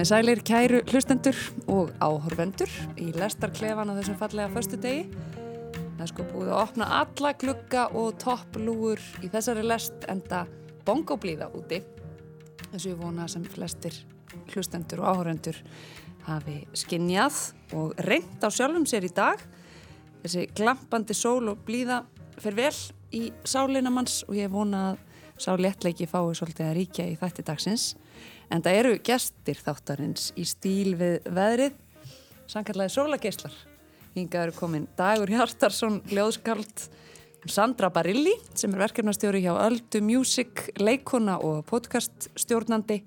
Komið sælir kæru hlustendur og áhorvendur í lestarklefan á þessum fallega förstu degi. Það er sko búið að opna alla glugga og topplúur í þessari lest enda bongoblíða úti. Þessu vona sem flestir hlustendur og áhorvendur hafi skinnjað og reynd á sjálfum sér í dag. Þessi glampandi sól og blíða fer vel í sálinnamanns og ég vona að sá léttleiki fái svolítið að ríkja í þætti dagsins. En það eru gestir þáttarins í stíl við veðrið, sannkallagi sólageislar. Hinga eru komin Dagur Hjartarsson, Ljóðskald, Sandra Barilli sem er verkefnastjóri hjá Öldu Music, leikona og podcaststjórnandi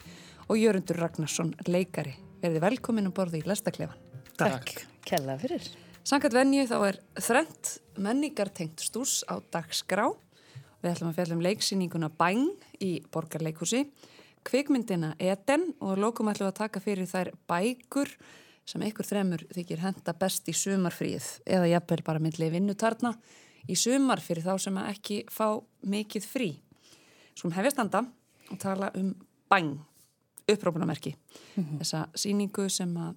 og Jörundur Ragnarsson, leikari. Verði velkomin um borði í Lestaklefan. Takk, kella fyrir. Sankat venju þá er þrent menningartengt stús á dagskrá. Við ætlum að fjalla um leiksýninguna Bang í Borgarleikusi kvikmyndina Eden og lókum ætlum að taka fyrir þær bækur sem einhver þremur þykir henda best í sumarfríð eða jafnvel bara myndli vinnutarna í sumar fyrir þá sem ekki fá mikið frí. Skulum hefja standa og tala um Bang, upprópunamerki. Mm -hmm. Þessa síningu sem að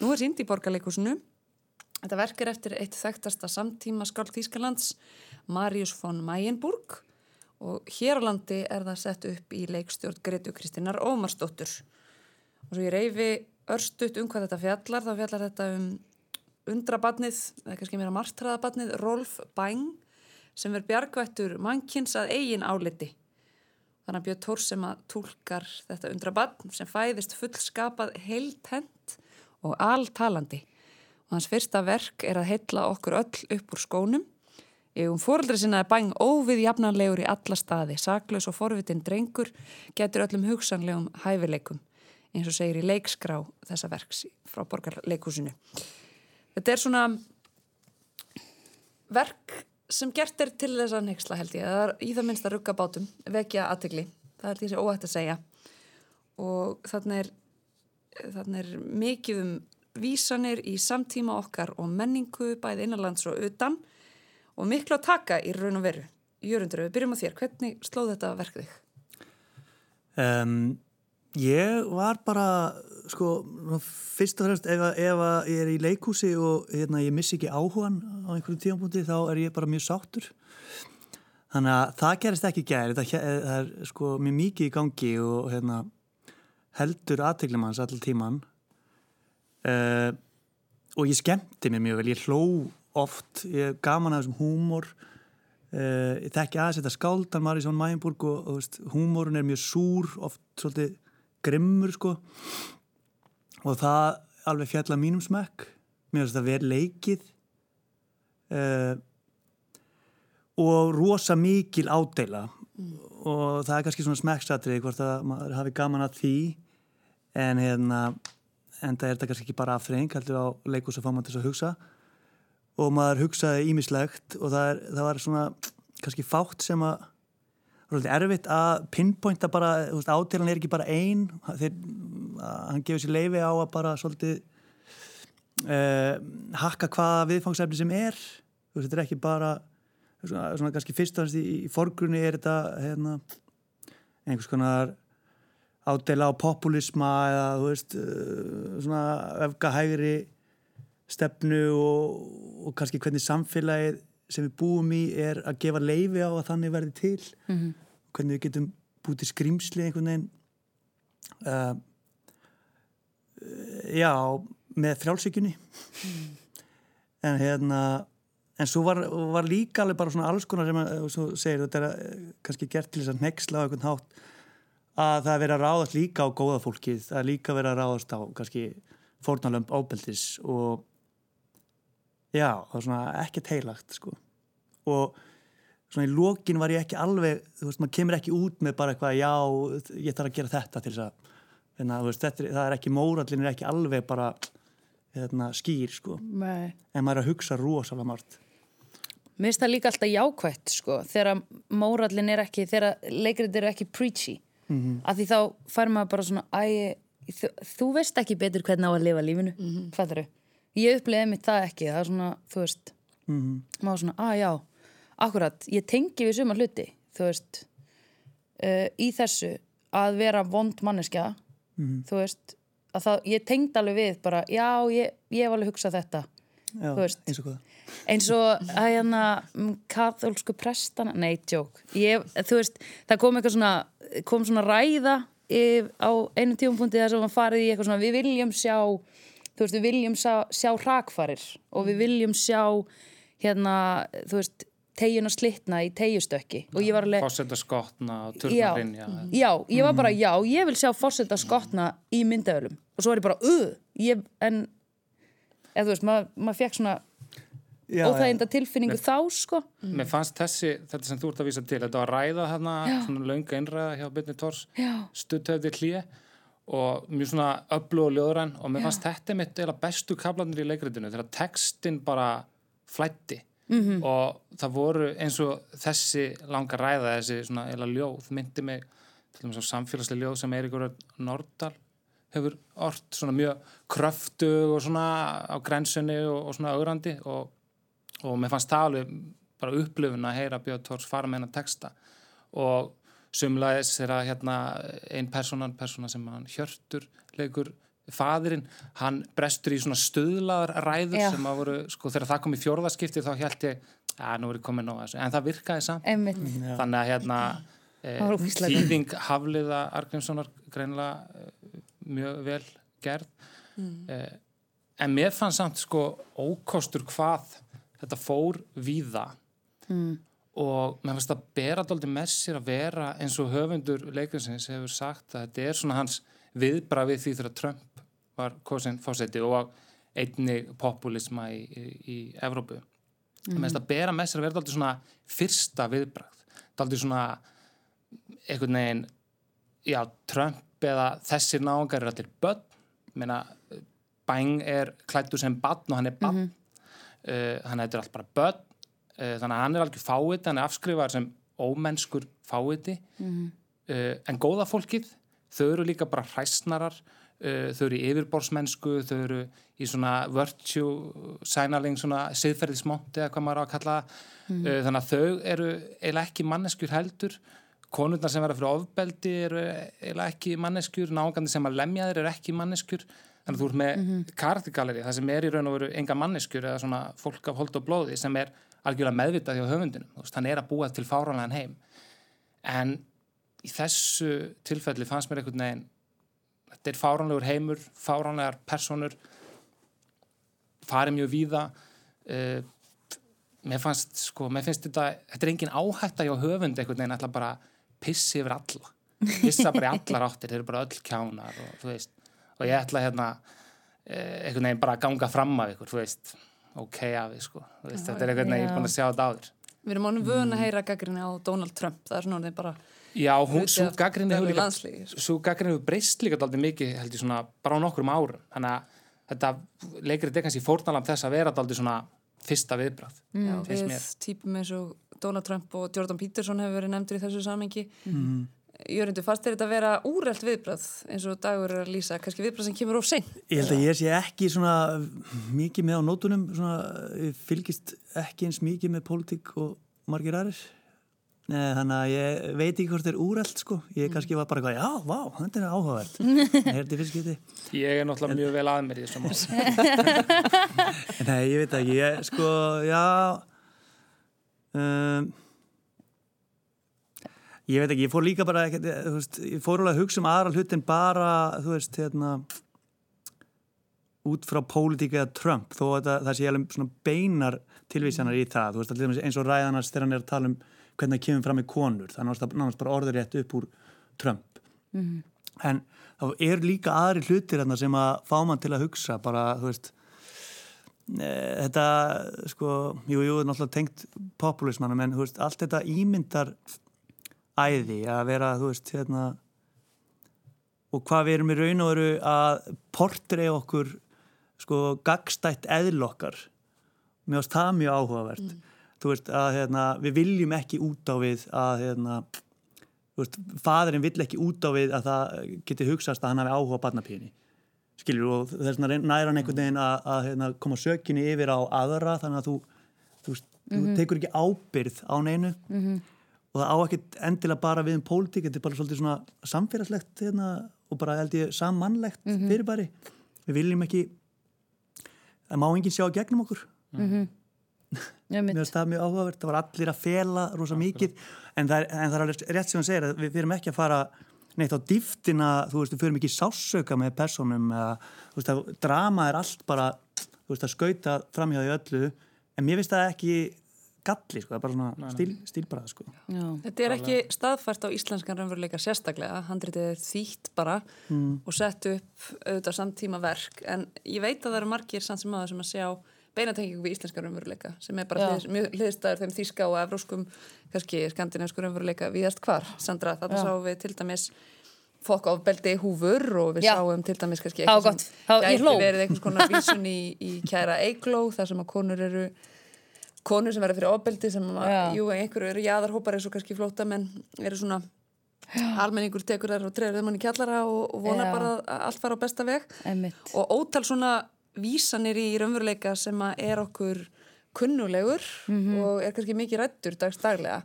nú er sínd í borgarleikusinu. Þetta verkir eftir eitt þekktasta samtíma skáld Þýskalands, Marius von Mayenburg og hér á landi er það sett upp í leikstjórn Gretu Kristínar Ómarsdóttur. Og svo ég reyfi örstuðt um hvað þetta fjallar þá fjallar þetta um undrabadnið, eða kannski mér að martraðabadnið Rolf Bang sem verð bjargvættur mannkins að eigin áliti. Þannig að Björn Tór sem að tólkar þetta undrabadn sem fæðist fullskapað heiltent og alltalandi og hans fyrsta verk er að heilla okkur öll upp úr skónum. Égum fóröldri sinna er bæng óvið jafnanlegur í alla staði, saklaus og forvitin drengur getur öllum hugsanlegum hæfileikum, eins og segir í leikskrá þessa verks frá borgarleikúsinu. Þetta er svona verk sem gert er til þess að nexla held ég, það er í það minnst að rugga bátum, vekja aðtegli, það er því sem óhætt að segja. Og þannig er, þannig er mikið um vísanir í samtíma okkar og menningu bæði innanlands og utan og miklu að taka í raun og veru. Jörgundur, við byrjum á þér. Hvernig slóð þetta verkið þig? Um, ég var bara, sko, fyrst og fremst ef, ef ég er í leikúsi og hérna, ég missi ekki áhugan á einhverju tímanbúndi þá er ég bara mjög sáttur. Þannig að það gerist ekki gæri. Það, er sko mjög mikið í gangi og hérna, heldur aðteglum hans allir tíman. Uh, og ég skemmti mér mjög vel. Ég hló oft, ég gaman að þessum húmor. Uh, ég þekki aðeins þetta skáldan Marísson Mæjenburg og, og veist, húmorun er mjög súr oft svolítið grimmur sko. Og það alveg fjalla mínum smekk. Mér finnst það verið leikið. Uh, og rosa mikil ádela mm. og það er kannski svona smekksatrið hvort að maður hafi gaman að því. En hérna en það er þetta kannski ekki bara aftreying heldur á leikus að fá maður til að hugsa. Og maður hugsaði ímislegt og það, er, það var svona kannski fátt sem að erfitt að pinpointa bara átilan er ekki bara einn hann gefur sér leifi á að bara svolítið uh, hakka hvaða viðfangsefni sem er. Veist, þetta er ekki bara svona, svona kannski fyrst og fyrst í, í forgrunni er þetta hérna, einhvers konar ádela á populisma eða þú veist uh, svona öfgahægri stefnu og, og kannski hvernig samfélagið sem við búum í er að gefa leifi á að þannig verði til mm -hmm. hvernig við getum búið til skrýmsli einhvern veginn uh, já með frjálsíkunni mm. en hérna en svo var, var líka alveg bara svona alls konar sem að segir þetta er kannski gert til þess að nexla á einhvern hátt að það er verið að ráðast líka á góða fólkið það líka verið að ráðast á kannski fórnalömp ábeldis og já, það var svona ekkert heilagt sko. Og svona í lókin var ég ekki alveg þú veist, maður kemur ekki út með bara eitthvað já, ég þarf að gera þetta til þess að hérna, veist, þetta, það er ekki mórallin er ekki alveg bara hérna, skýr sko. Nei. en maður er að hugsa rosalega margt. Mér finnst það líka alltaf jákvægt sko þegar mórallin er ekki þegar leikrið eru ekki preachy mm -hmm. af því þá fær maður bara svona æ, þú, þú veist ekki betur hvernig á að lifa lífinu mm -hmm. hvað eru ég upplegaði mitt það ekki það er svona, þú veist mm -hmm. maður svona, að já, akkurat ég tengi við suma hluti þú veist uh, í þessu að vera vond manneskja -hmm. þú veist, að það, ég tengd alveg við bara, já, ég, ég hef alveg hugsað þetta Já, eins og hvað eins og að hérna katholsku prestana, nei, tjók ég, þú veist, það kom eitthvað svona kom svona ræða yf, á einu tíumpunkti þar sem var farið í eitthvað svona við viljum sjá þú veist, við viljum sjá, sjá rakfarir og við viljum sjá hérna, þú veist tegjuna slitna í tegjustökki. Og ég var alveg Fósenda skotna og já, turna rinja já, ég var bara, já, ég vil sjá fórseta skotna í myndavölum og svo var ég bara, uh, ég, en eða þú veist, maður mað fekk svona Já, óþæginda tilfinningu þá, sko Mér fannst þessi, þetta sem þú ert að vísa til þetta var ræða þarna, svona lönga innræða hjá Byrni Tors, Já. stuttöfði hlýje og mjög svona öflug og ljóðræn og mér fannst þetta mitt eða bestu kaplanir í leikritinu þegar textin bara flætti Mhm. -hmm. og það voru eins og þessi langa ræða, þessi svona eða ljóð myndi mig til dæmis á samfélagslega ljóð sem Eiríkur Nordal hefur ort svona mjög kröftu og svona á grensunni og, og svona augrandi og, og mér fannst það alveg bara upplifun að heyra Björn Tórs fara með hennar texta. Og sumlaðis er að hérna ein personan, persona sem hann hjörtur leikur fadirinn, hann brestur í svona stuðlaðar ræður Já. sem að voru, sko þegar það kom í fjórðaskipti þá held ég, að nú er ég komin að þessu. En það virkaði samt. Þannig að hérna e, gaman. þýðing Hafliða Argrímssonar greinilega e, mjög vel gerð. E, en mér fann samt sko ókostur hvað þetta fór víða. Mm. og mér fannst að bera dálítið með sér að vera eins og höfundur leikrinsins hefur sagt að þetta er svona hans viðbra við því þegar Trump var kosin fósetti og einni populisma í, í, í Evrópu. Mm. mér finnst að bera með sér að vera dálítið svona fyrsta viðbrað dálítið svona einhvern veginn já, Trump eða þessir náungar er allir börn. Meina, Bang er klættur sem barn og hann er barn. Mm hann heitir allt bara börn. Uh, þannig að hann er algjör fáið hann er afskrifaður sem ómennskur fáiði uh, en góða fólkið þau eru líka bara hræsnarar. Þau eru í yfirborðsmennsku þau eru í svona virtue sænaling, svona siðferðismont eða hvað maður á að kalla það. Uh, þannig að þau eru eiginlega ekki manneskjur heldur. Konurnar sem verða fyrir ofbeldi eru eiginlega ekki manneskjur nágandi sem að lemja þeir eru ekki manneskjur þannig að þú ert með mm -hmm. karaktergalleri það sem er í raun og veru enga manneskjur eða svona fólk af hold og blóði sem er algjörlega meðvitað hjá höfundinum hann er að búa til fáranlegan heim. En í þessu tilfelli fannst mér einhvern veginn þetta er fáranlegur heimur fáranlegar personur farið mjög víða uh, mér fannst sko, mér finnst þetta þetta er engin áhætta hjá höfund einhvern veginn ætla bara að pissi yfir alla. Pissa bara í allar áttir, þeir eru bara öll kjánar og þú veist og ég ætla hérna eh, einhvern veginn bara að ganga fram af ykkur, þú veist. Ok af því sko, veist, þetta er einhvern veginn ég er búin að sjá þetta áður. Við erum ánum vögun að heyra gaggrinni á Donald Trump, það er svona orðið bara Já, hún, svo gaggrinni hefur líka landslagi, sko. svo gaggrinni hefur breyst líka daldið mikið held ég svona bara á nokkrum árum. Þannig að þetta leikrið er kannski fórnalam þess að vera daldið svona fyrsta Já, finnst við mér. típum eins og Donald Trump og Jordan Peterson hefur verið nefndur í þessu samengi mm. Jörgundur, fannst þér þetta að vera úrelt viðbrað eins og dagur er að lýsa, kannski viðbrað sem kemur of seint Ég held að ég sé ekki svona mikið með á nótunum, svona, fylgist ekki eins mikið með pólitík og margir aðrir. Nei, þannig að ég veit ekki hvort þetta er úrælt sko. Ég kannski var bara eitthvað, já, vá, þetta er áhugavert. Er. Ég er náttúrulega mjög vel að mér í þessum mál Nei, ég veit ekki, ég sko, já, um, ég veit ekki, ég fór líka bara, ekki, þú veist, ég fór alveg að hugsa um aðra hlut en bara, þú veist, hérna, út frá pólitíka eða Trump, þó að það, það sé alveg svona beinar tilvísjanar í það, þú veist, allir eins og ræðanars þegar hann er að tala um hvernig það kemur fram í konur, þannig að það náttúrulega bara orður rétt upp úr Trump. En þá er líka aðri hlutir hérna sem að fá mann til að hugsa, bara, þú veist, Eh, þetta sko, jú, jú, náttúrulega tengt populismannum en þú veist, allt þetta ímyndar æði að vera, þú veist, hérna og hvað við erum í raun og veru að portrei okkur sko gagstætt eðlokkar mér finnst það mjög áhugavert. Þú veist, að hérna, við viljum ekki út á við að hérna þú veist, fadurinn vill ekki út á við að það geti hugsast að hann hafi áhuga á barnapíðinni skilur og þess vegna næra hann einhvern veginn að, að hérna, koma sökinni yfir á aðra þannig að þú, þú, veist, þú tekur ekki ábyrð á neinu. Og og það á ekkit endilega bara við um pólitík, þetta er bara svolítið svona samfélagslegt hérna, og bara held ég sammannlegt fyrirbæri. Við viljum ekki það má enginn sjá gegnum okkur. Ég mér finnst það mjög áhugavert, það var allir að fela rosa mikið, en það er, en það er alveg rétt sem hann segir, að við fyrirum ekki að fara neitt á dýftina, þú veist, við fyrirum ekki í sásauka með personum, eða, þú veist, að drama er allt bara, þú veist, að skauta framhjáði öllu, en mér finnst það ekki galli, sko, það er bara svona stíl, stílbræða, sko. Já. Þetta er ekki staðfært á íslenskan raunveruleika sérstaklega, handritið er þýtt bara og sett upp auðvitað samtíma verk, en ég veit að það eru margir samt sem aða sem að sjá beinatengingu við íslenskan raunveruleika sem er bara Já. hliðs, mjög hliðstæður þeim þýska og evróskum, kannski skandinavsku raunveruleika viðast hvar, Sandra, Já. sáum við til dæmis fokk ofbeldi húfur og við Já. sáum til dæmis kannski eitthvað hló. verið einhvers konar vísun í, í kæra eigló þar sem að konur eru konur sem verður fyrir ofbeldi sem að, Já. jú, einhverju eru jaðarhópar eins og kannski flótamenn eru svona almenningur tekur þær og treður þeim hann í kjallara og, og vonar Já. bara að allt fara á besta veg Einmitt. og ótal svona vísanir í raunveruleika sem að er okkur kunnulegur Mhm. og er kannski mikið rættur dagsdaglega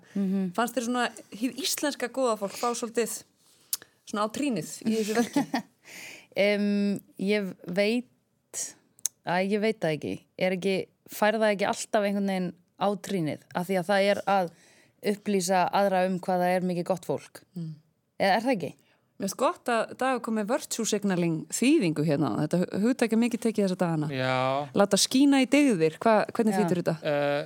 fannst þér svona hýð íslenska góða fólk fá svolítið svona á trínið í þessu verki Um, ég veit að ég veit það ekki er ekki, fær það ekki alltaf einhvern veginn á trínið af því að það er að upplýsa aðra um hvað það er mikið gott fólk. Eða er það ekki? Mér finnst gott að dag komið virtue signaling þýðingu hérna þetta hugtækja mikið tekið þessa dagana. Já, láta skína í degðir, Hva, hvernig þýttur þetta? uh,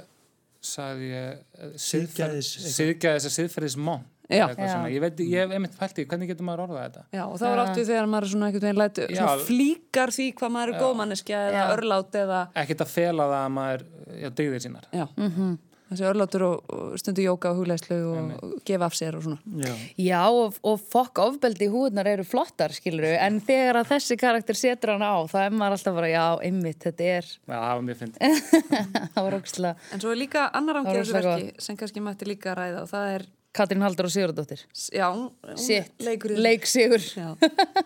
sagði ég uh, Siðgæðis- Siðgæðis að siðferðismón Já. Já. Ég veit, ég hef einmitt pælt í, hvernig getur maður orðað þetta? Já, og það var áttu þegar maður er svona einhvern veginn lætu, flíkar því hvað maður er góð manneskja eða Já. örlát eða, Ekkert að fela það að maður já, dygðir sínar. Já, þessi örlátur og, og stundu jóka og hugleislu og, og gefa af sér og svona. Já. Já og, og fokk ofbeldi í húðnar eru flottar skilur en þegar að þessi karakter setur hann á þá er maður alltaf bara já, einmitt, þetta er. Já, það var mjög fyndið. Það var ógstlega En svo er líka annar Það ángi var þessu rosa verki sem kannski mætti líka ræða og það er, Katrín Haldur og Sigurðardóttir já, leikur leik Sigur Já,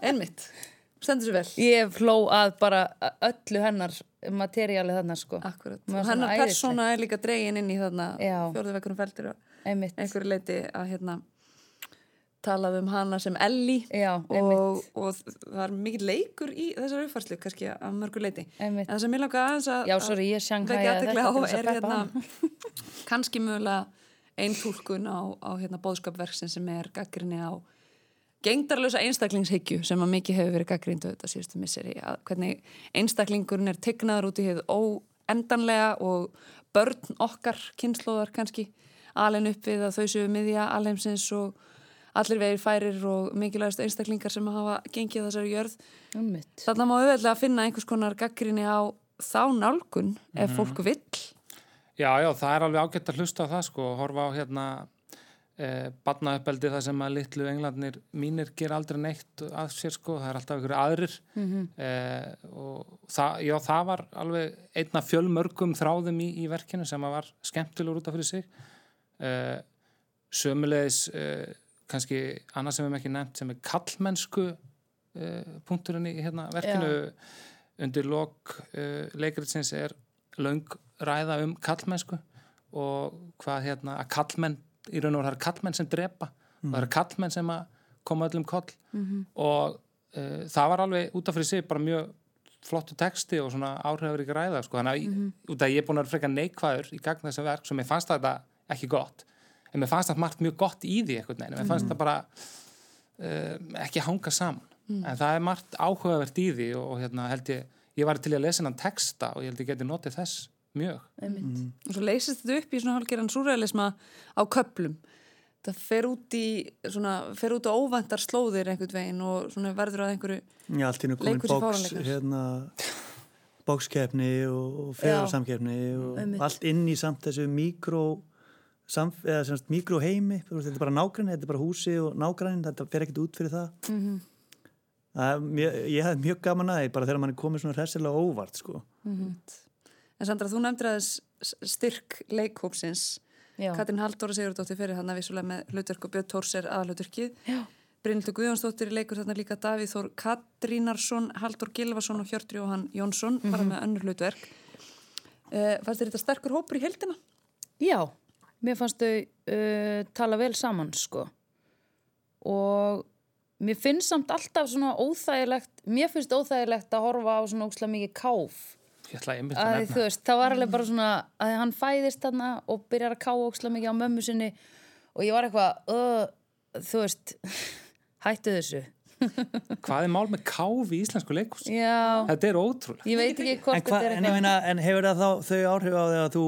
einmitt, stendur sér vel. Ég fló að bara öllu hennar materiáli þarna sko. Hennar persóna er líka dregin inn í þarna Já. fjórðu vekkunum feldur og einhverju leiti að hérna talað um hana sem Ellie. Já, og, og það er mikill leikur í þessari uppfærslu kannski að mörgu leiti. einmitt. En það sem ég langa aðeins að Já, sorry, ég athygli á þetta að er hérna kannski mögulega ein túlkun á, á hérna bóðskapverksin sem er gaggrinni á gengdarlösa einstaklingshyggju sem að mikið hefur verið gaggrindu þetta síðustu misseri að hvernig einstaklingurinn er tegnaður út í hefð óendanlega og börn okkar kynnslóðar kannski alveg upp við að þau séu miðja alheimsins og allir vegir færir og mikilvægast einstaklingar sem hafa gengið þessari jörð Einmitt. Þarna má auðvitað að finna einhvers konar gaggrinni á þá nálgun ef fólk vill. Já, já, það er alveg ágætt að hlusta á það sko, horfa á hérna eh, barnauppeldi það sem að litlu englarnir mínir ger aldrei neitt að sér sko, það er alltaf ykkur aðrir. Eh, og það, já, það var alveg einna fjölmörgum þráðum í, í verkinu sem að var skemmtilegur út af fyrir sig. Eh, sömulegis eh, kannski annað sem við hefum ekki nefnt sem er kallmennsku eh, punkturinn í hérna verkinu. Undir lok uh, leikritsins er löng ræða um kallmennsku og hvað hérna að kallmenn, í raun og það er kallmenn sem drepa. Og það eru kallmenn sem að koma öllum koll. Og uh, það var alveg út af fyrir sig bara mjög flottu texti og svona áhrifur ekki ræða sko. þannig að mm út af að ég er búin að vera frekar neikvæður í gagn þessa verk sem ég fannst þetta ekki gott. En mér fannst þetta margt mjög gott í því einhvern veginn, mér fannst þetta bara uh, ekki hanga saman. En það er margt áhugavert í því og, og hérna held ég, ég var til að lesa hennan texta og ég held ég geti notið þess mjög Einmitt. Og svo leysist þetta upp í svona hálfgerðan súrealisma á köplum. Það fer út í, svona, fer út á óvæntar slóðir einhvern veginn og svona verður að einhverju, Já, allt í nú komin bóks, hérna, bókskeppni og, og fegursamkeppni og Einmitt. allt inn í samt þessu mikró, samf, eða semst mikróheimi, þetta er bara nágræni, þetta er bara húsi og nágræni, þetta fer ekkert út fyrir það. Mhm. það er mjög, ég hef mjög gaman að því, bara þegar mann er komið svona hressilega óvart, sko. en Sandra, þú nefndir aðeins styrk leikhópsins. Já. Katrin Halldóra Sigurdóttir fyrir hann að vissulega með hlutverk og Björn Tórs er aðalhuturkið. Já. Brynildur Guðjónsdóttir leikur þarna líka Davíð Þór Katrínarsson, Halldór Gilvason og Hjörtur Jóhann Jónsson, bara með önnur hlutverk. Uh, fannst þér þetta sterkur hópur í heldina? Já, mér fannst þau uh, tala vel saman sko og mér finnst samt alltaf svona óþægilegt mér finnst óþægilegt að horfa á svona ókslega mikið káf Ég ætla einmitt að að nefna. þú veist, það var alveg bara svona að hann fæðist þarna og byrjar að káfa ókslega mikið á mömmu sinni og ég var eitthvað uh, þú veist, hættu þessu Hvað er mál með káfi í íslensku leikus? já, Þetta er ótrúlega. ég veit ekki En, hvort þetta er en, ég eitthvað meina, en hefur það þá þau áhrif á því að þú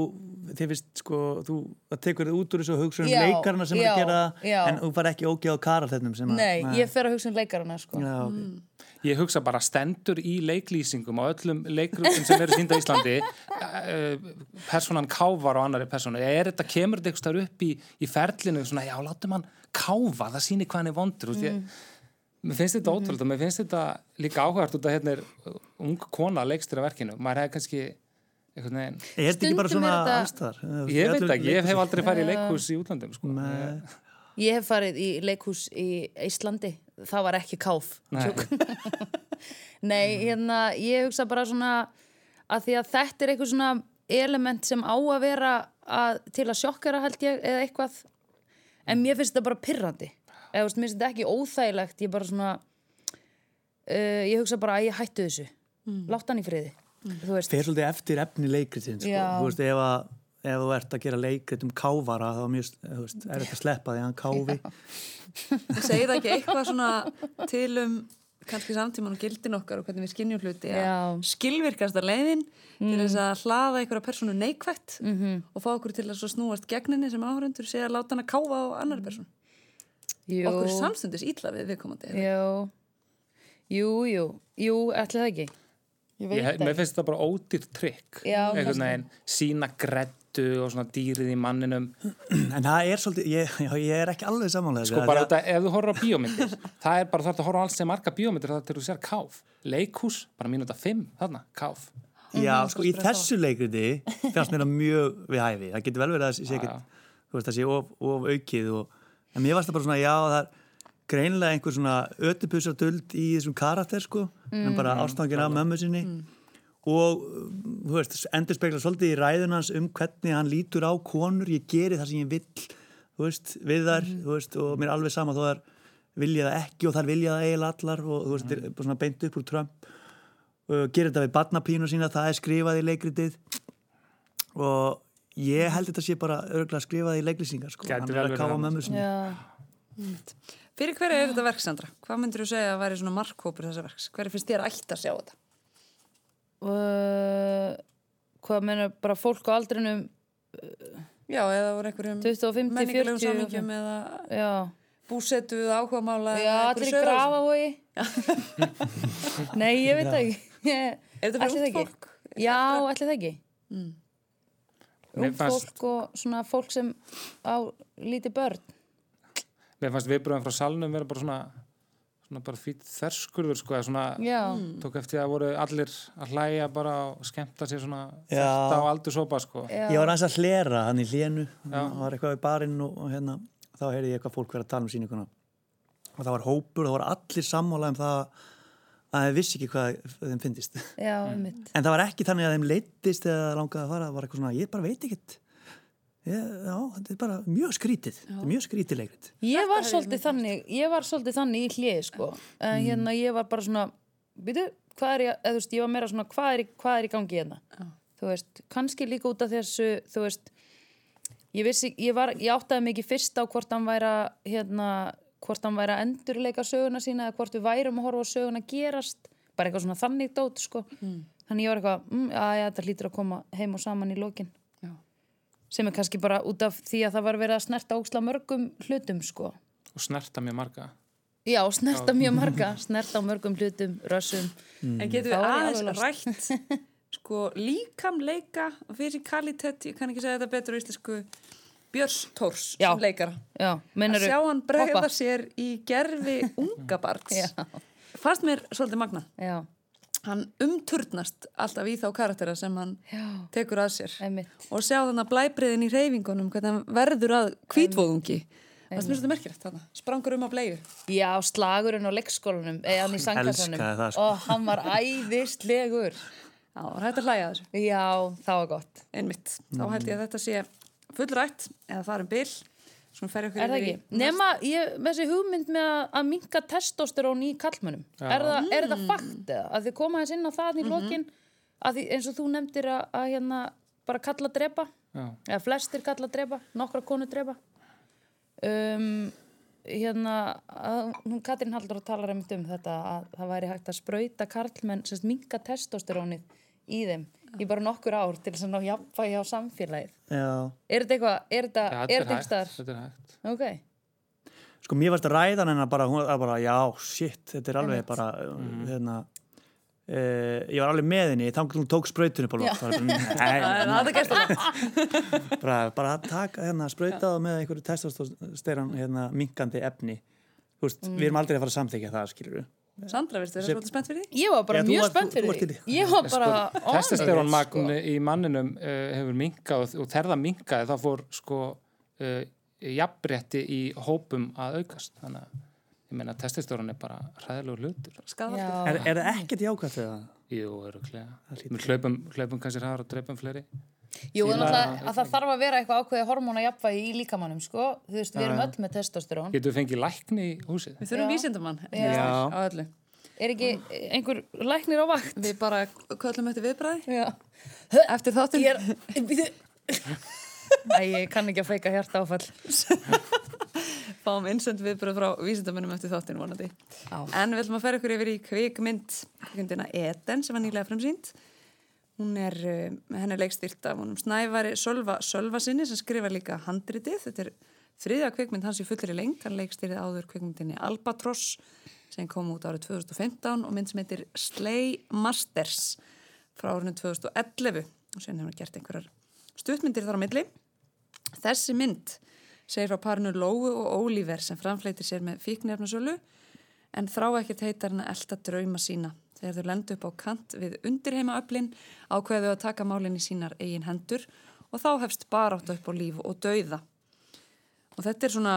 þið finnst sko, þú það tekur þið út úr þessu hugsun Já, leikarna sem er já, að gera það, já. en þú far ekki ógeð á karakterunum sem að nei, ég fer að hugsa um leikarana sko Já, ok. Ég hugsa bara stendur í leiklýsingum á öllum leikrutum sem eru sínda í Íslandi uh, personan káfar á annari personu. Er þetta, kemur þetta eitthvað upp í, í ferlinu svona, já, látum hann káfa, það sýnir hvað hann er vondur. Mm. Ég, mér finnst þetta ótrúlega, mér finnst þetta líka áhugart út að hérna er ung kona leikstur af verkinu. Maður hefði kannski einhvern veginn, Er þetta ekki bara svona allstar? ég veit ekki, ég hef aldrei farið í leikhús í útlandum, sko. Nei. Ég hef farið í leikhús í Íslandi. Það var ekki káf. Nei. Nei, hérna, ég hugsa bara svona að því að þetta er eitthvað svona element sem á að vera að, til að sjokkara held ég eða eitthvað. En mér finnst þetta bara pirrandi. Eða, þú veist, mér finnst þetta ekki óþægilegt. Ég bara svona, uh, ég hugsa bara að ég hættu þessu. Látt hann í friði. Þú veist, Fer svolítið eftir efni leikritin sko. Þú veist, ef, að, ef þú ert að gera leikrit um káfara þá mjög, veist, er þetta að sleppa því að hann káfi Segir það ekki eitthvað svona til um kannski samtíman og gildin okkar og hvernig við skinnjum hluti að Já. skilvirkasta leiðin til þess að hlaða einhverja personu neikvætt -hmm. og fá okkur til að svo snúast gegninni sem áhörundur sé að láta hana káfa á annari personu. jú. Okkur samstundis ítla við viðkomandi. Jú, jú, jú, jú, ætli það ekki. Ég veit Ég, það mér finnst þetta bara ódýrt trikk sína grettu og svona dýrið í manninum. En það er svolítið, ég, já, ég er ekki alveg samanlega sko bara þetta, ef þú horfður á bíómyndir það er bara þarf að horfa á alls sem marga bíómyndir það til þú sér káf, leikhús, bara mínúta 5 þarna, káf. Já, sko, í þessu leikriti fannst mér það mjög við hæfi. Það getur vel verið að sé Já, ekkert, þú veist, það sé of, of aukið og, en mér varst það bara svona, já, það er greinilega einhver svona ötupusar duld í þessum karakter, sko, en bara ástangin af mömmu sinni. Og, þú veist, endur spekla svolítið í ræðunans um hvernig hann lítur á konur, ég geri það sem ég vill, þú veist, við þar, þú veist, og mér er alveg sama þó þar vilja það ekki og þar vilja það eiginlega allar og þú veist, er bara svona beint upp úr Trump. Uh, gerir þetta við barnapínu sína það er skrifað í leikritið. Og ég held þetta sé bara örgulega skrifað í leiklýsingar sko. Gæti hann er að hann. mömmu sinni. Já, Fyrir hverju er þetta verk, Sandra? Hvað myndir þú segja að væri svona markhópur þessa verks? Hverju finnst þér ætti að sjá þetta? uh, hvað meina bara fólk á aldrinum Já, eða voru einhverjum 25 til menningarlegum 40 samingjum eða Já, búsetu eða áhugamála já allir í sögurhúsi. grafavogi Nei, ég veit það ekki Er þetta fyrir ekki? fólk? Já, ætli það ekki Ung fannst- fólk og svona fólk sem á lítið börn mér fannst viðbröðum frá salnum vera bara svona svona bara fýtt þerskurður sko, svona Já, tók eftir að voru allir að hlæja bara og skemmta sér svona þetta á aldursópa sko. Já, ég var aðeins að hlera hann í hlénu. Það var eitthvað í barinn og, og hérna þá heyrði ég eitthvað fólk vera að tala um sýninguna. Og það var hópur, það voru allir sammála um það að þeim vissi ekki hvað þeim fyndist. Já, einmitt. En það var ekki þannig að þeim leittist eða langaði að fara, það var eitthvað svona, ég bara veit ekkert ég, já, þetta er bara mjög skrítið þetta er mjög skrítið leikrit Ég var svolítið þannig, ég var svolítið þannig í hlið, sko. En Mm. hérna, ég var bara svona, býtu, hvað er ég, eða þú veist, ég var meira svona, hvað er, í- hvað er í gangi hérna? Þú veist, kannski líka út af þessu, þú veist, ég vissi, ég var, ég áttaði mikið fyrst á hvort hann væri að, hérna, hvort hann væri að endurleika söguna sína eða hvort við værum að horfa á söguna gerast, bara eitthvað svona þannig dót, sko. Þannig ég var eitthvað, mm, að Sem er kannski bara út af því að það var verið að snerta óksla mörgum hlutum, sko. og snerta mjög marga Já, snerta mjög marga, snerta mörgum hlutum, rössum. En getum Þá við aðeins rætt sko líkamleika fysikalitet, ég kann ekki segja þetta betur á íslensku Björns Tórs Já. sem leikara. Já, Að sjá hann bregða sér í gerfi unga barns. Já. Fannst mér svolítið magna. Já, Hann umturnast alltaf í þá karaktera sem hann já, tekur að sér. einmitt. Og sjá þannig blæbriðin í reyfingunum, hvernig hann verður að kvítvóðungi. Það er svolítið merkilegt þarna. Sprangur um að bleiðu. Já, slagurinn á leikskólanum, eða hann í sangkassanum. elskaði það, sko. Og hann var æðislegur. Já, það er hægt að hlæja að þessu. Já, það var gott. Einmitt. Þá held ég að þetta sé fullrætt eða það er um bil Er það ekki? Nema, ég, með þessi hugmynd með að, minka testosterón í kallmönnum. Er, það, er Mm. það fakt eða? Að þið koma þess inn á það í Mhm. lokin, að því, eins og þú nefndir að, að hérna bara kalla drepa, Já. eða flestir kalla drepa, nokkra konu drepa. Um, hérna, að, hún Katrín Haldur talar einmitt um þetta að það væri hægt að sprauta karlmenn, semst minka testosterónið í þeim í bara nokkur ár til þess að ná jafnvægi á samfélagið. Já. Er þetta eitthvað, er þetta, Ja, er þetta er staðar? hægt. Þetta er hægt. Ok. Sko mér varst að ræða hennar bara, hún var bara, já, shit, þetta er alveg bara, hérna, uh, ég var alveg með henni, þá hún tók sprautunni på loft, bara, nei, Það er gæst það. bara, bara að taka hérna, sprautaða með einhverju testosteran, hérna, minkandi efni. Þú veist, við erum aldrei að fara að samþykja það, skilur við. Sandra, veistu, það er svolítið spennt fyrir því? Ég var bara þú mjög spennt fyrir því. til í- Ég var bara Sko, testosterón magn í manninum uh, hefur minkað og, þegar það minkaði þá fór sko uh, jafnrétti í hópum að aukast. Þannig að ég meina testosterón er bara hræðilegur hlutur. Er, er það ekkert jákvæmt við það? Jú, öruglega Við hlaupum, kannski hraðar og dreipum fleiri Jú, en alltaf að það þarf að vera eitthvað ákveði hormóna jafnvægi í líkamannum, sko. Þú veist, við erum öll með testosterón. Getur við fengið lækni í húsið? Við þurfum vísindamann Já. á öllu. Er ekki einhver læknir á vakt? Við bara köllum eftir viðbræði Já. eftir þáttum. Ég er... Æ, ég kann ekki að feika hjarta áfall. Fáum innsend viðbræði frá vísindamannum eftir þáttin vonandi. Já. En við ætlum að ferja okkur yfir í kvikmynd, kvikmyndina Eden sem var nýlega fremsýnd. Hún er, uh, henni er leikstýrt af honum Snævari Sölva Sölva sinni sem skrifar líka handritið. Þetta er þriðja kvikmynd hans í fullri lengt. Hann leikstýrið áður kvikmyndinni Albatross sem kom út árið 2015 og mynd sem heitir Slay Masters frá árinu 2011 og sen hefur hann gert einhverjar stuttmyndir þar á milli. Þessi mynd segir frá parinu Lóu og Ólífer sem framfleytir sér með fíknefnasölu en þrá ekkert heitar hann að elda drauma sína. Þegar þau lendu upp á kant við undirheimaöflin ákveðu að taka málinn í sínar eigin hendur og þá hefst barátt upp á líf og dauða. Og þetta er svona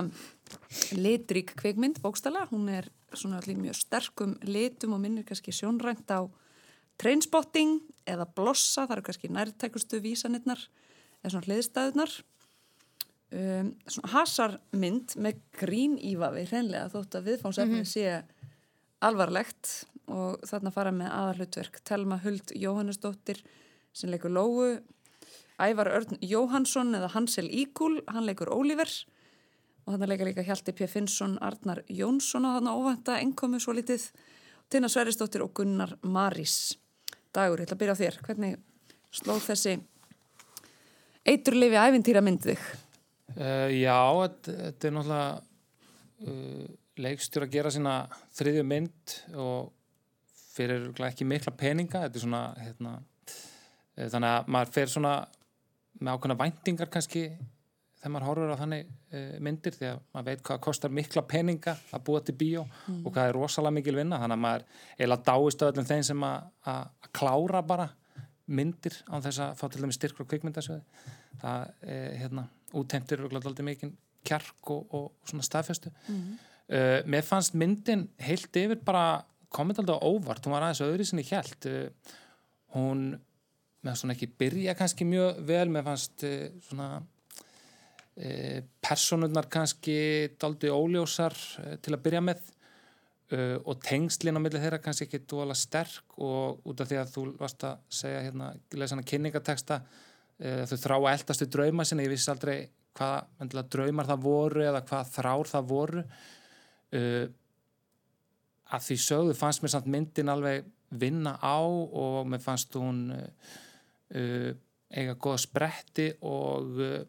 litrík kvikmynd, bókstala. Hún er svona allir mjög sterkum litum og minnir kannski sjónrænt á trainspotting eða blossa, það eru kannski nærtækustu vísanirnar eða svona hliðstæðunar. Um, svona hasarmynd með grín ívafi hreinlega þótt að viðfánsefni sé alvarlegt og þarna fara með aðalhutverk Telma Huld Jóhannesdóttir sem leikur Lóu Ævar Örn Jóhansson eða Hansel Íkúl, hann leikur Ólífer og þarna leika líka Hjalti P. Finnsson Arnar Jónsson og þarna óvænta enkomu svo litið Tina Sverisdóttir og Gunnar Marís Dagur, ég ætla að byrja á þér hvernig slóð þessi eiturlifi æfintýra myndið þig? Uh, já, þetta, er náttúrulega uh, leikstjór að gera sína þriðju mynd og fyrir ekki mikla peninga þetta er svona hérna, uh, þannig að maður fer svona með ákveðna væntingar kannski þegar maður horfur á þannig uh, myndir því að maður veit hvað kostar mikla peninga að búa til bíó og hvað er rosalega mikil vinna þannig að maður eiginlega dáist á öllum þeim sem að, klára bara myndir á þess að fá til dæmis styrkur og kvikmyndasöði það er hérna útteimtir og alltaf mikið kjark og, og svona staðfestu. Uh, mér fannst myndin heilt yfir bara komið alltaf óvart, hún var aðeins öðri sinni hjælt uh, hún með svona ekki byrja kannski mjög vel mér fannst uh, svona uh, personurnar kannski daldi óljósar til að byrja með uh, og tengslinn á milli þeirra kannski ekki dóla sterk og út af því að þú varst að segja hérna, lesa hana kynningateksta uh, þau þrá að eldast við drauma sinni, ég vissi aldrei endilega draumar það voru eða hvaða þrár það voru uh, að því sögðu fannst mér samt myndin alveg vinna á og mér fannst hún uh, eiga góða spretti og uh,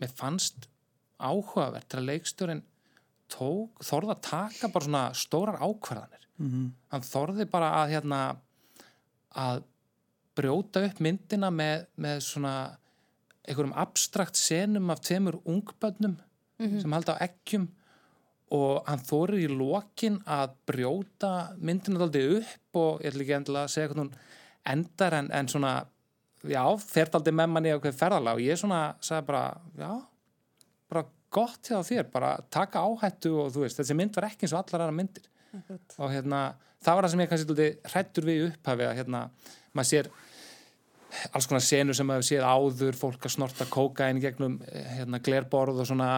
mér fannst áhugavert til að leikstjórin tók, þorði að taka bara svona stórar ákvarðanir. Mhm. hann þorði bara að hérna að brjóta upp myndina með, með svona einhverjum abstrakt senum af tveimur ungbönnum sem halda á ekkjum og hann þorir í lokin að brjóta myndina aldrei upp og ég ætla ekki endilega að segja hvernig hún endar en, en svona já, fer aldrei með manni á hverju ferðalag. Og ég svona sagði bara, já bara gott hjá þér, bara taka áhættu og þú veist, þessi mynd var ekki eins og allar aðra myndir. Og hérna, það var það sem ég kannski hrættur við í upphafi að hérna, maður sér alls konar senur sem hefur séð áður, fólk að snorta kókain gegnum eh, hérna, glerborð og svona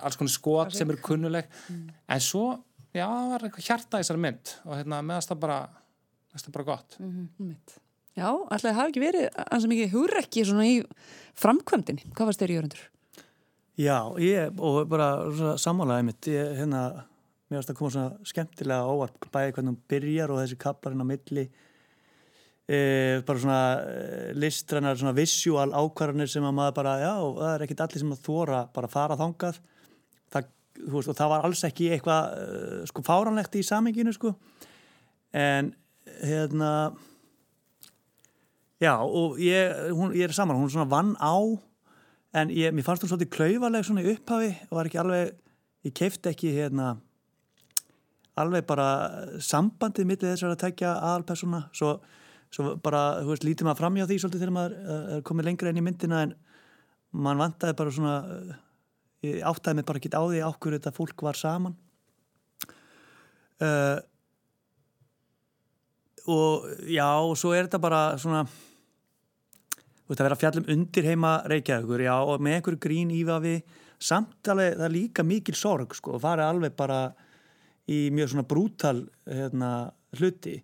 alls konar skot sem eru kunnuleg en svo, já, það var eitthvað hjarta í þessari mynd og hérna, meðast það bara meðast það bara gott Einmitt. Já, ætlaði það hafi ekki verið ansi mikið hugrekki svona í framkvæmdini. Hvað varst þér í Jörgundur? Já, ég, og bara svona sammálaði mitt, ég, hérna, mér varst að koma svona skemmtilega á óvart, bæði hvernig hún byrjar og þessi kaplarinn á milli, e, bara svona e, listrænar, svona visual ákvarðanir sem að maður bara, já, það er ekkit allir sem að þóra bara fara þangað, það, veist, og það var alls ekki eitthvað, e, sko, fáranlegt í saminginu, sko, en, hérna, já, og ég, hún, ég er saman, hún er svona vann á, en ég, mér fannst hún svolítið klauvaleg svona í upphafi og var ekki alveg, ég keifti ekki hérna alveg bara sambandið millið þessar að tekja aðalpersona svo, svo bara, þú veist, lítið maður framjá því svolítið þegar maður uh, er komið lengra inn í myndina en mann vantaði bara svona uh, ég áttaði mig bara ekki á því ákveður þetta fólk var saman. Uh, og já, og svo er þetta bara svona þú veist að vera fjallum undir heima Reykjavíkur, já, og með einhverju grín ífafi, samt alveg það er líka mikil sorg, sko, og farið alveg bara í mjög svona brútal hérna, hluti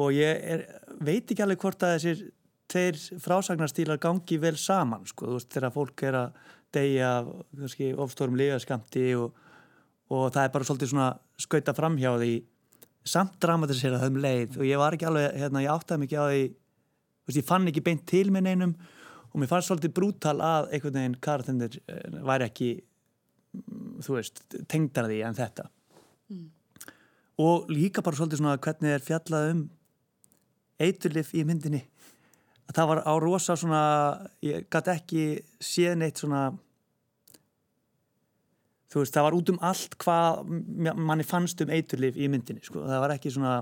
og ég er, veit ekki alveg hvort að þessir tveir frásagnarstýlar gangi vel saman, sko, þú veist, þegar fólk er að deyja ofstórum liðaskamti og, og það er bara svolítið svona skauta framhjá því. Samt dramatisera það um leið og ég var ekki alveg, hérna, ég áttaði mikið á því veist, ég fann ekki beint til minn einum og mér fannst svolítið brútal að einhvern veginn karatennir væri ekki mm, þú veist, tengdar því en þetta. Og líka bara svolítið svona hvernig er fjallað um eiturlif í myndinni. Að það var á rosa svona ég gæti ekki séð neitt svona þú veist, það var út um allt hvað manni fannst um eiturlif í myndinni sko. það var ekki svona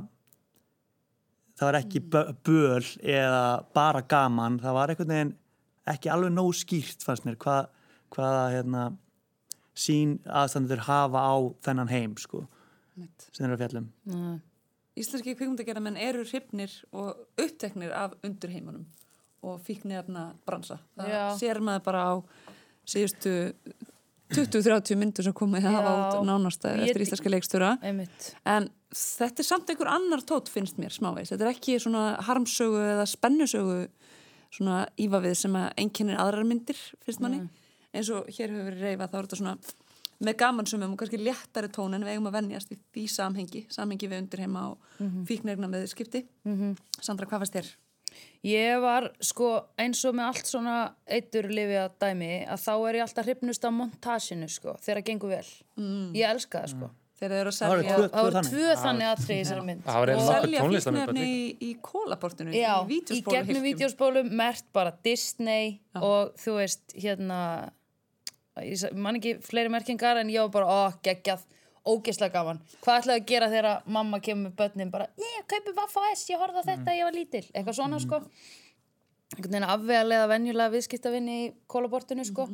það var ekki bö- böl eða bara gaman, það var einhvern veginn ekki alveg nóg skýrt fannst mér hvað, hvaða hérna, sín aðstandur hafa á þennan heim sko, sem þeir eru að fjallum. Nei. Íslenski kvikmyndagerðamenn eru hrifnir og uppteknir af undurheimunum og fíknefna bransa. Það Já. sér maður bara á síðustu 20-30 myndur sem komið að hafa út nánast eftir íslenska. Einmitt. En þetta er samt einhver annar tótt finnst mér smávegis. Þetta er ekki svona harmsögu eða spennusögu svona ívafið sem að einkennir aðrar myndir finnst manni. Eins og hér hefur verið reyfa þá er þetta svona með gamansumum og kannski léttari tón en við eigum að venjast í því samhengi, samhengi við undirheima og mm -hmm. fíknirna með skipti. Sandra, hvað fannst þér? Ég var sko eins og með allt svona eiturlifja dæmi að þá er ég alltaf hrifnust á montasinu sko þegar það gengur vel. Ég elska það sko. Að Það voru tvö- þannig? aðtrið í þessari mynd. Það var eiginlega Og- selja bara í, í kólaportinu, Já, í í gegnum vídeospólum mert bara Disney og þú veist, hérna man ekki fleiri merkingar en ég var bara, ó, geggjað. Ógeðslega gaman. Hvað ætlaði að gera þegar mamma kemur með börnin bara, ég kaupi Vaffa S, ég horfði á þetta, ég var lítil. Eitthvað svona, sko. Einhvern veginn afvegalega venjulega viðskiptavinni í kólaportinu, sko.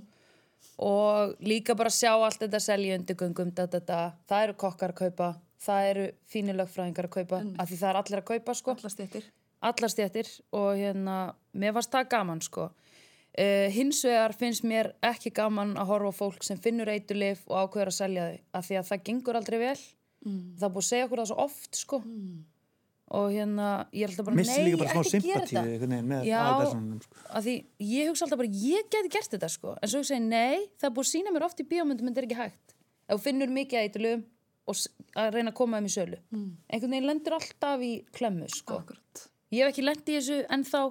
Og líka bara sjá allt þetta selja undirgöngum, da, da, da. það eru kokkar að kaupa. Það eru fínilögfræðingar að kaupa af því það er allir að kaupa, sko. Allar stjættir og hérna, mér fannst það gaman sko. Uh, hins vegar finnst mér ekki gaman að horfa fólk sem finnur eiturlif og ákveður að selja þau af því að það gengur aldrei vel. Það er búið að segja okkur það svo oft sko. og hérna ég er alltaf bara, missi nei, bara ekki gera þetta. Já, sko. af því ég hugsa alltaf bara, ég geti gert þetta sko. en svo ég segi, nei, það búið að sína mér oft í bíómyndum en þetta er ekki hægt. Ef þú finnur mikið eiturlifum og að reyna að koma þeim í sölu. Einhvern veginn lendur alltaf í klemmu sko. Ég hef ekki lent í þessu ennþá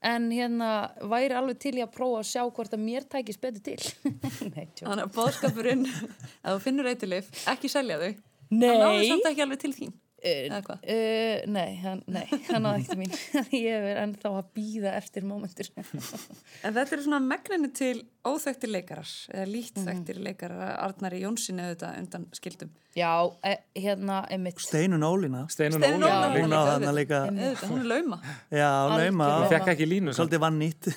en hérna væri alveg til í að prófa að sjá hvort að mér tækist betur til. Nei. Þannig að bóðskapurinn, ef þú finnur eiturlif, ekki selja þau. Nei. Það náður samt ekki alveg til þín. Uh, Eða uh, nei, hann, nei, hann náði ekki til mín. ég er ennþá að býða eftir mómentur. En þetta er svona megninni til óþekktir leikarar, eða lítt þekktir leikarar, Arnari Jónssoni auðvitað undan skildum. Já, e, hérna, einmitt. Steinun Ólína Steinun Ólafur. hún á þarna líka Auðvitað, hún er lauma. já, lauma. Ég fekk ekki línu svolítið vann nýtt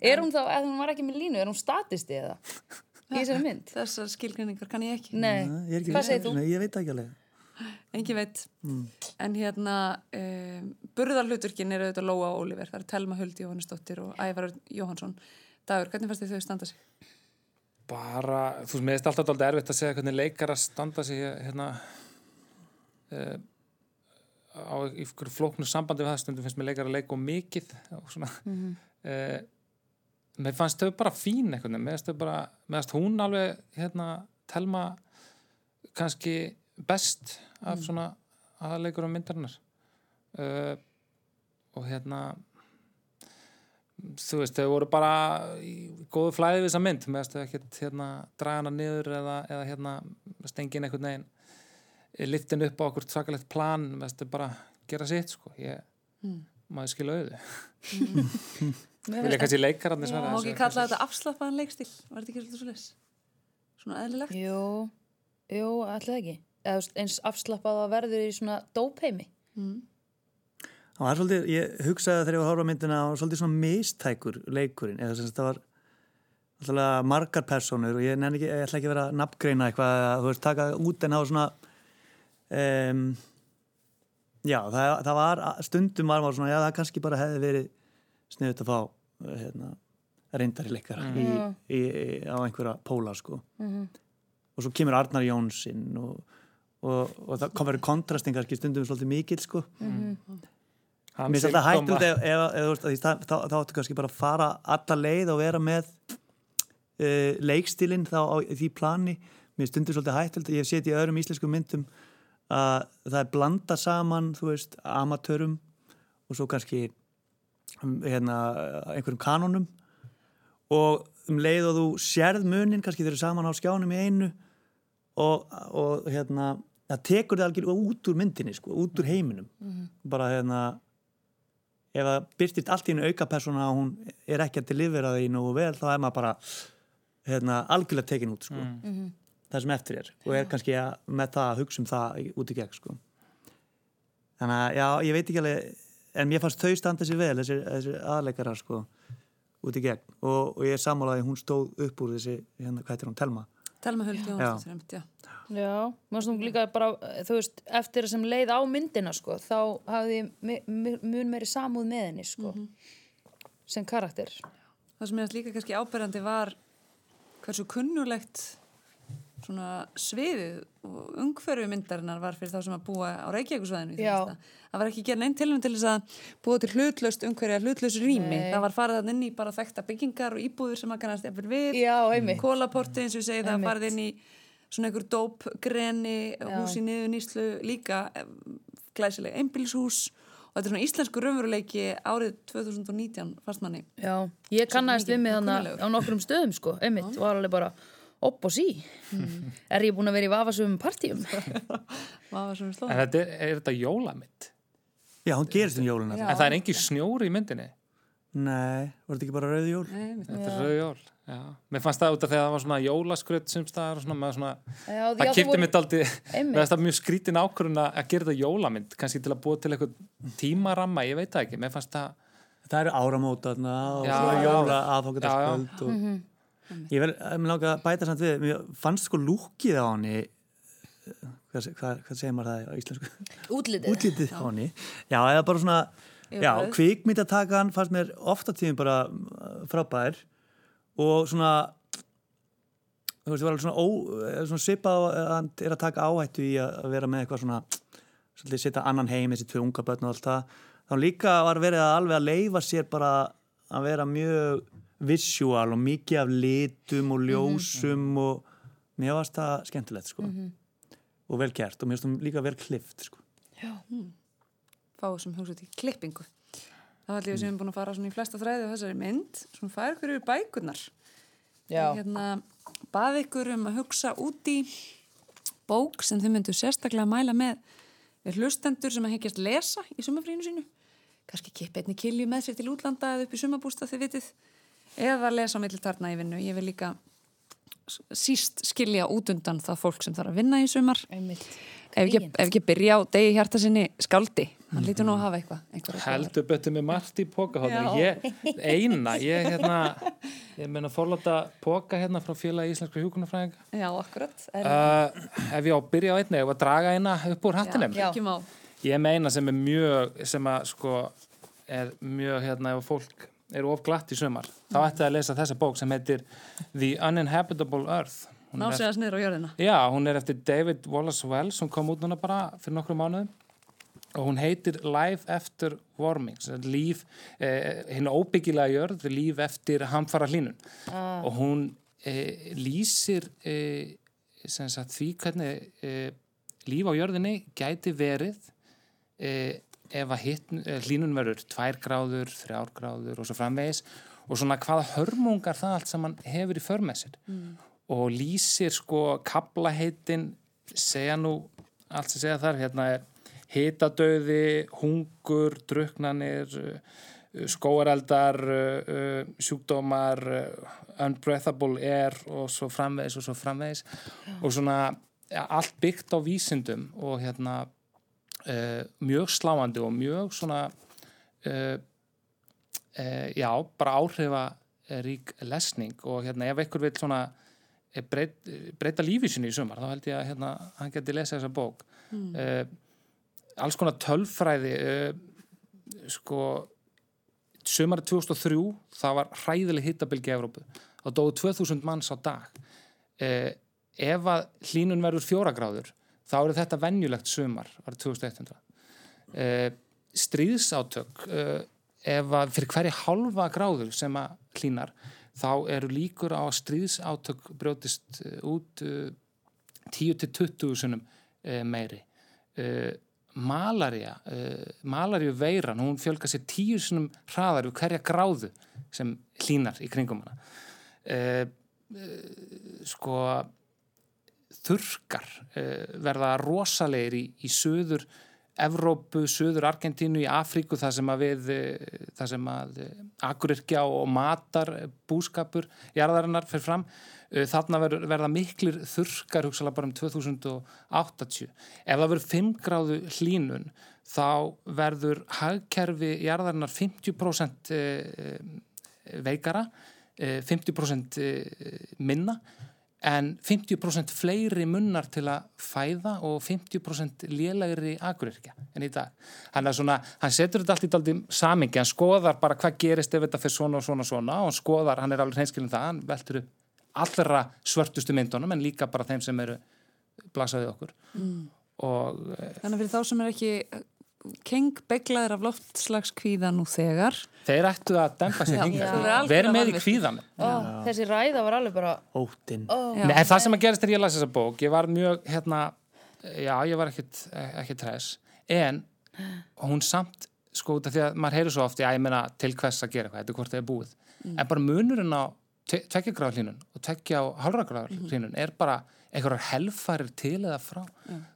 Er hún þá, ef hún var ekki með línu, er hún statisti eða? Í þessari mynd? Þessar skilgrinningar kann ég ekki. Nei, ég er ekki hvað segir þú? Nei, ég veit ekki alveg Engi veit. En hérna, um, burðarhluturkin eru auðvitað Lóa og Óliver. Það eru Telma Huld Jóhannesdóttir og Ævar Örn Jóhansson. Dagur, hvernig fannst þið þau standa sig? bara, þú veist, mér finnst alltaf alltaf erfitt að segja hvernig leikar að standa sig hérna uh, á ykkur flóknu sambandi við það stundum finnst mér leikar að leika og mikið og svona uh, mér fannst þau bara fín veginn, mér þau mér finnst hún alveg, hérna telma kannski best af svona aðleikur á myndarinnar. Uh, og hérna þú veist, þau voru bara í góðu flæði við þessa mynd. Með að ekkert hérna, draga hana niður eða, eða hérna, stengin einhvern veginn liftin upp á okkur svakalegt plan. Með að bara gera sitt sko. ég maður skilja auðu vilja kannski leikar hann Má ekki kalla þetta afslappaðan leikstil? Var þetta ekki svolítið svo les? Svona eðlilegt? Jú, jú, ætlaði ekki Eða, eins afslappað að verður í svona dópheimi Það var svolítið, ég hugsaði þegar ég var að horfa á myndina og svolítið svona mistækur leikurinn eða sem sagt það var alltaf margar personur og ég ekki, ég ætla ekki að vera að nafngreina eitthvað að þú veist taka út en hafa svona um, já, það, það var stundum var maður svona, já það kannski bara hefði verið sniðut að fá hérna, reyndari leikara í, í, í, á einhverja póla sko. Og svo kemur Arnar Jónsinn og, og, og það kom verið kontrasting kannski stundum svolítið mikill sko. Mér finnst alltaf ef þá, þá, þá áttu kannski bara að fara alla leið og vera með uh, leikstilinn þá á í því plani. Mér stundur svolítið hættult ég hef séð í öðrum íslenskum myndum að það er blanda saman þú veist, amatörum og svo kannski hérna, einhverjum kanonum og um leið og þú sérð munin kannski þeir eru saman á skjánum í einu og, og hérna það tekur þið algjörlega út úr myndinni sko, út úr heiminum. Bara hérna ef það byrtist allt í einu auka persóna og hún er ekki að delivera því nú vel þá er maður bara hérna, algjörlega tekin út sko. það sem eftir er og er kannski að, með það að hugsa um það í- út í gegn sko. þannig að já, ég veit ekki alveg en mér fannst þau standa sér vel þessi, þessi aðleikara sko, út í gegn og, og ég sammálaði hún stóð upp úr þessi, hérna, hvað heitir hún, Telma Telma Huld Jóhannesdóttir, einmitt, já. Já, mér finnst hún líka bara, þú veist, eftir sem leið á myndina, sko, þá hafði mun meiri samúð með henni, sko, sem karakter. Það sem ég líka kannski áberandi var hversu kunnulegt svona sviðið og umhverfi myndarinnar var fyrir þá sem að búa á Reykjavíkusvæðinu. Það var ekki gerð neinn tilvæm til þess að búa til hlutlaust umhverfi að hlutlaust rými. Nei. Það var farið þann inn í bara þekta byggingar og íbúður sem að kannast eftir við. Já. Kólaporti eins og ég segi það Einmitt. farið inn í svona einhver dópgreni, hús í niður nýslu líka eh, glæsileg einbílshús og þetta er svona íslensku raunveruleiki árið 2019 fast manni. Já, ég kannast við mig þannig á nokkrum stöðum, sko, einmitt, var alveg bara upp og sí. Er ég búin að vera í vafasum partíum? Svona slóð? en þetta er, er þetta jólamynd já, hún gerist um jóluna en það er engin snjóri í myndinni nei, var þetta ekki bara rauði jól Nei, þetta er rauð jól já. mér fannst það út af þegar það var svona jólaskrödd sem staðar og svona, með svona Já, það kipti voru- mitt aldrei með þetta mjög skrítin ákvörðun að að gera þetta jólamynd kannski til að búa til eitthvað tímaramma ég veit það ekki, mér fannst það Það eru áramóta þarna og jóla Já, já. aðfókataskvöld og Mhm. Ég mér langar að bæta samt við mér fannst sko lúkið á henni hvað, hvað, hvað segir maður það á íslensku? Útlitið. útlítið á henni. Já, eða bara svona já, kvikmyndatakan fannst mér ofta tíðin bara uh, frábær og svona þú veist, það var alveg svona, ó, svona svipað að hann er að taka áhættu í að vera með eitthvað svona svolítið setja annan heim, þessi tvö unga börn og allt það. Þá líka var verið að alveg að leifa sér bara að vera mjög visual og mikið af litum og ljósum og mér varst það skemmtilegt sko og vel gert og mér varst það líka vel klift sko fáið sem hugsa til klippingu. Það var við sem erum búin að fara í flesta þræði á þessari mynd, svona fær ykkur yfir bækurnar. Já, Hérna, bað ykkur um að hugsa út í bók sem þið myndu sérstaklega mæla með við hlustendur sem að hengjast lesa í sumafrínu sínu. Kannski kippa einni kilju með sér til útlanda eða upp í sumabústa þið vitið. Eða lesa á milli tarna í vinnu. Ég vil líka síst skilja út undan það fólk sem þarf að vinna í sumar. Ef ekki, ef ekki byrja á degi hjarta sinni skáldi, hann lítur nú að hafa eitthvað. skoðanir. heldur betur með margt í Já. ég, eina, ég hérna Ég meina forláta póka hérna frá félagi íslenskra hjúkunarfræðinga. Já, akkurat. Uh, ef ég á að byrja á einni, ef að draga eina upp úr hattinum. Já, ekki má. Ég meina sem er mjög, sem að sko, er mjög hérna ef fólk eru of glatt í sumar. Þá ætti að lesa þessa bók sem heitir The Uninhabitable Earth. Hún Ná sig að snir á jörðina. Já, hún er eftir David Wallace Wells sem kom út núna bara fyrir nokkru mánuðum og hún heitir Life After Warming líf, eh, hinn óbyggilega jörð líf eftir hamfara hlínun Ah. og hún eh, lýsir eh, því hvernig eh, líf á jörðinni gæti verið eh, ef að eh, hlínun verður tvær gráður, þrjár gráður og svo framvegis og svona hvaða hörmungar það allt saman hefur í förmessir og lýsir sko kaplaheitin segja nú allt sem segja þar hérna er hitadauði, hungur, druknanir skóareldar sjúkdómar unbreathable air og svo framvegis og svo framvegis. Og svona ja, allt byggt á vísindum og hérna uh, mjög sláandi og mjög svona uh, já, bara áhrifa rík lesning. Og hérna ef einhver vil svona eh, breyt, breyta lífi sinni í sumar þá held ég að hérna, hann geti lesa þessa bók. Mm. alls konar tölfræði sko sumari 2003 það var hræðileg hittabilgi í Evrópu. Þá dóðu 2000 manns á dag. Uh, ef að hlínun verður fjóra gráður þá eru þetta venjulegt sumar var 2100 uh, stríðsátök uh, ef að fyrir hverja halva gráður sem að hlínar þá eru líkur á að stríðsátök brjótist uh, út uh, 10-20 sunnum meiri. Malaria malaria veiran, hún fjölga sér 10 sunnum hraðar við hverja gráðu sem hlínar í kringum hana. Sko þurkar uh, verða rosalegir í, í söður Evrópu, söður Argentínu, í Afríku þar sem að við, eh, þar sem að eh, akuryrkja og matar eh, búskapur jarðarinnar fyrir fram. Eh, þarna verður, verða miklir þurkar hugsalega bara um 2080 ef það verður 5 gráðu hlínun þá verður hagkerfi jarðarinnar 50% eh, veikara eh, 50% eh, minna en 50% fleiri munnar til að fæða og 50% lélegri agurirkja en í dag. Hann, svona, hann setur þetta allt í daldi samingi, hann skoðar bara hvað gerist ef þetta fyrir svona og svona og svona og hann skoðar, hann er alveg hreinskilin það, hann veltur upp allra svörtustu myndunum en líka bara þeim sem eru blasaðið okkur mm. og eh, Þannig að fyrir þá sem er ekki keng beglaðir af loftslagskvíða nú þegar. Þeir ættu að dempa sér algjörlega verið með í kvíðan Ó, þessi ræða var alveg bara óttinn. Já. Nei, en það sem að gerist þegar ég las þessa bók ég var mjög, hérna já, ég var ekkit, ekkit hress en hún samt sko því að maður heyrir svo oft já, ég meina til hvers að gera eitthvað, þetta er hvort það er búið. En bara munurinn á tvekja gráðlínun og tvekja á hálfra gráðlínun er bara einhverjar helfarir til eða frá.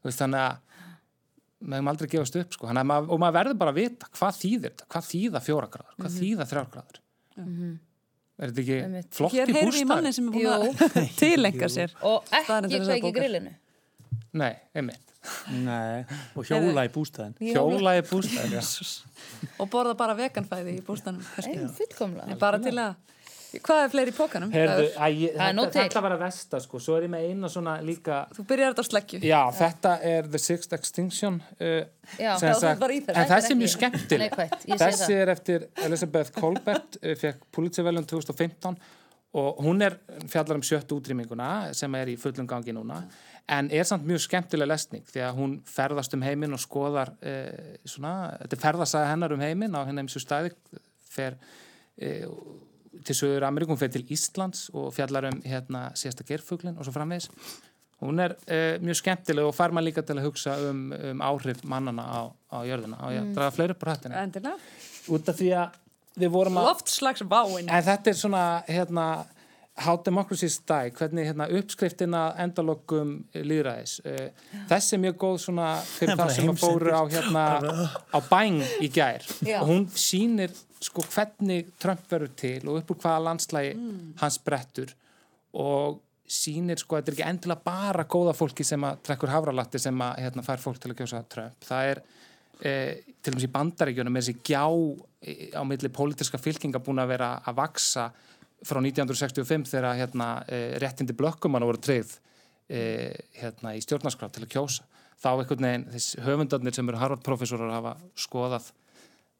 Veist, þannig að við hefum aldrei gefast upp sko. Maður, og maður verður bara að vita hvað þýðir þetta, hvað þýða fjóra gráður, hvað þýða þrjár gráður? Er þetta ekki Einmitt. flott Hér í heyrðum við bústæð? manni sem er búin að tilenga sér. Og ekki kveiki grillinu. Nei, einmitt. Nei, og hjóla í bústæðin Hjóla í bústæð já. og borða bara veganfæði í fullkomlega. Bara til að hvað er fleiri í pókanum? Heyrðu, æ, ég, Það er þetta, þetta var að vesta sko, svo er ég með eina svona líka þú byrjar þetta á sleggju Já, þetta er The Sixth Extinction uh, Já. sagt- var í þessu. En Þetta er þessi er mjög skemmtileg Neikvætt, ég sé Þessi er eftir Elizabeth Colbert uh, fekk Pulitzerveljum 2015 og hún er fjallar um sjöttu útrýminguna sem er í fullum gangi núna en er samt mjög skemmtileg lesning því að hún ferðast um heiminn og skoðar uh, svona, þetta er ferðasaga hennar um heiminn á hennar eins og stæði fer uh, til Söður Ameríkum, fer til Íslands og fjallar um hérna síðasta gerfuglin og svo framvegis. Hún er uh, mjög skemmtileg og fær maður líka til að hugsa um, um áhrif mannana á, á jörðina og ég draga fleiri upp á endilega. Út af því að við vorum að loftslagsváin. En þetta er svona hérna How Democracies Die, hvernig hérna, uppskriftin að endalokum líðræðis uh, þessi er mjög góð svona fyrir það sem að fóru á hérna á bæng í gær. Já. og hún sýnir sko hvernig Trump verður til og upp úr hvaða landslægi hans brettur og sýnir sko, þetta er ekki endilega bara góða fólki sem að trekkur hafralatti sem að hérna, fær fólk til að kjósa Trump það er eh, til dæmis í bandaríkjunum er þessi gjá eh, á milli pólitíska fylkinga búin að vera að vaksa frá 1965 þegar hérna, e, réttindi blökkumann voru treyð e, hérna, í stjórnarskraf til að kjósa. Þá einhvern veginn þessi höfundarnir sem eru Harvard-professorar hafa skoðað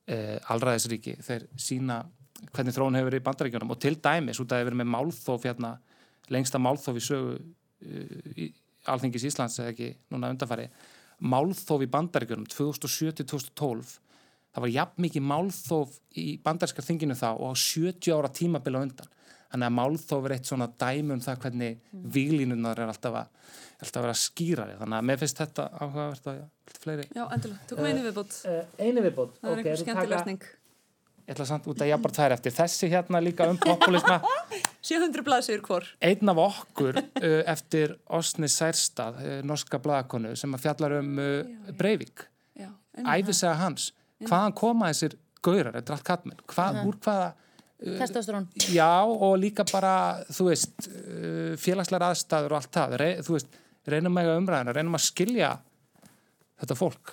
e, allræðisríki þeir sína hvernig þróun hefur verið í bandaríkjunum og til dæmis út að hefur verið með málþóf hérna, lengsta málþóf í sögu í Alþingis Íslands eða ekki núna undanfari málþóf í bandaríkjunum 2007-2012 það var jafn mikið málþóf í bandaríska þinginu þá og á 70 ára tímabila undan þannig að málþóf er eitt svona dæmi um það hvernig mm. výlínunar er alltaf að, alltaf að vera skýrari. Þannig að mér finnst þetta áhugavert að ja, fleiri. Já, endilega, tökum einu viðbót. uh, Einu viðbót, það er okay, einhver skemmtilegsning Ég ætla samt út að ég bara þær eftir þessi hérna líka um populisma. 700 blaðsir hvort Einn af okkur uh, eftir Osni Særstad, uh, norska blaðakonu sem að fjallar um uh, Breivik. Æfisega hans. Hvaðan koma þessir gaurar, þetta er allt kattmenn hvað, úr hvaða uh, Testosterón. Já, og líka bara, þú veist uh, félagslegar aðstæður og allt það. Re, þú veist, reynum að umræðina reynum að skilja þetta fólk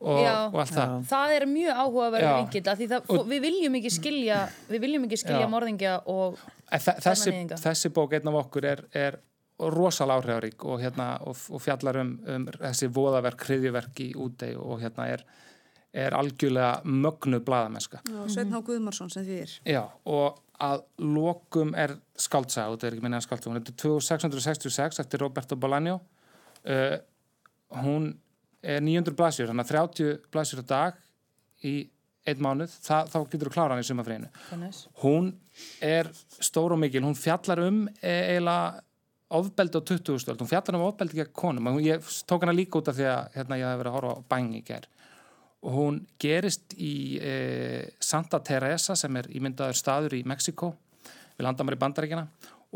og, og allt það. Það er mjög áhugaverður vingill því það, og, við viljum ekki skilja við viljum ekki skilja já. morðingja og þessi, þessi bók einn af okkur er, er rosalega áhrifarík og, hérna, og, og fjallar um, um þessi voðaverk, hriðjuverk í útei og hérna er, er algjörlega mögnu bladamenska Sveitn Há Guðmarsson sem því er. Já, og að lokum er skaldsaga, þetta er ekki minna skaldsaga þetta er 2666 eftir Roberto Bolaño. Uh, hún er 900 blæsjur, þannig að 30 blæsjur á dag í einn mánuð, það, þá getur þú klára hann í sumafríðinu. Hún er stór og mikil, hún fjallar um e, eiginlega ofbeldi á 20. stöld, hún fjallar um ofbeldi gegn konum, ég tók hana líka út af því að hérna, ég hef verið að horfa á bængi í gerð og hún gerist í e, Santa Teresa sem er ímyndaður staður í Mexiko við landamæri bandaríkina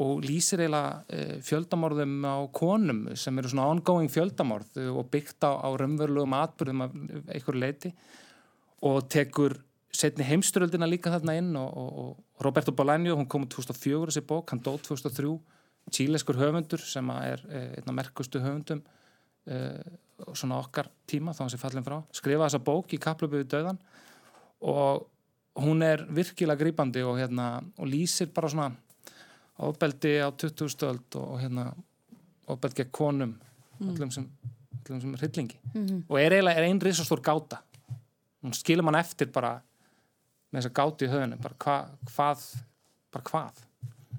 og lýsir eiginlega eh, fjöldamorðum á konum sem eru svona ongoing fjöldamorð og byggt á, á raunverulegum atbyrðum af einhverju leiti og tekur setni heimsturöldina líka þarna inn og, og, og Roberto Bolaño, hún kom úr 2004 þessi bók, hann dótt 2003 tíleskur höfundur sem er eh, einna merkustu höfundum svona okkar tíma þá hans er fallin frá, skrifa þessa bók í kaplöpu við döðan og hún er virkilega grýpandi og, hérna, og lýsir bara svona ofbeldi á 20. stöld og hérna ofbeldi gegn konum mm. öllum sem, sem hryllingi mm -hmm. og er eiginlega er einn risastór gáta hún skilur mann eftir bara með þessa gáti í höfunu bara hva, hvað bara hvað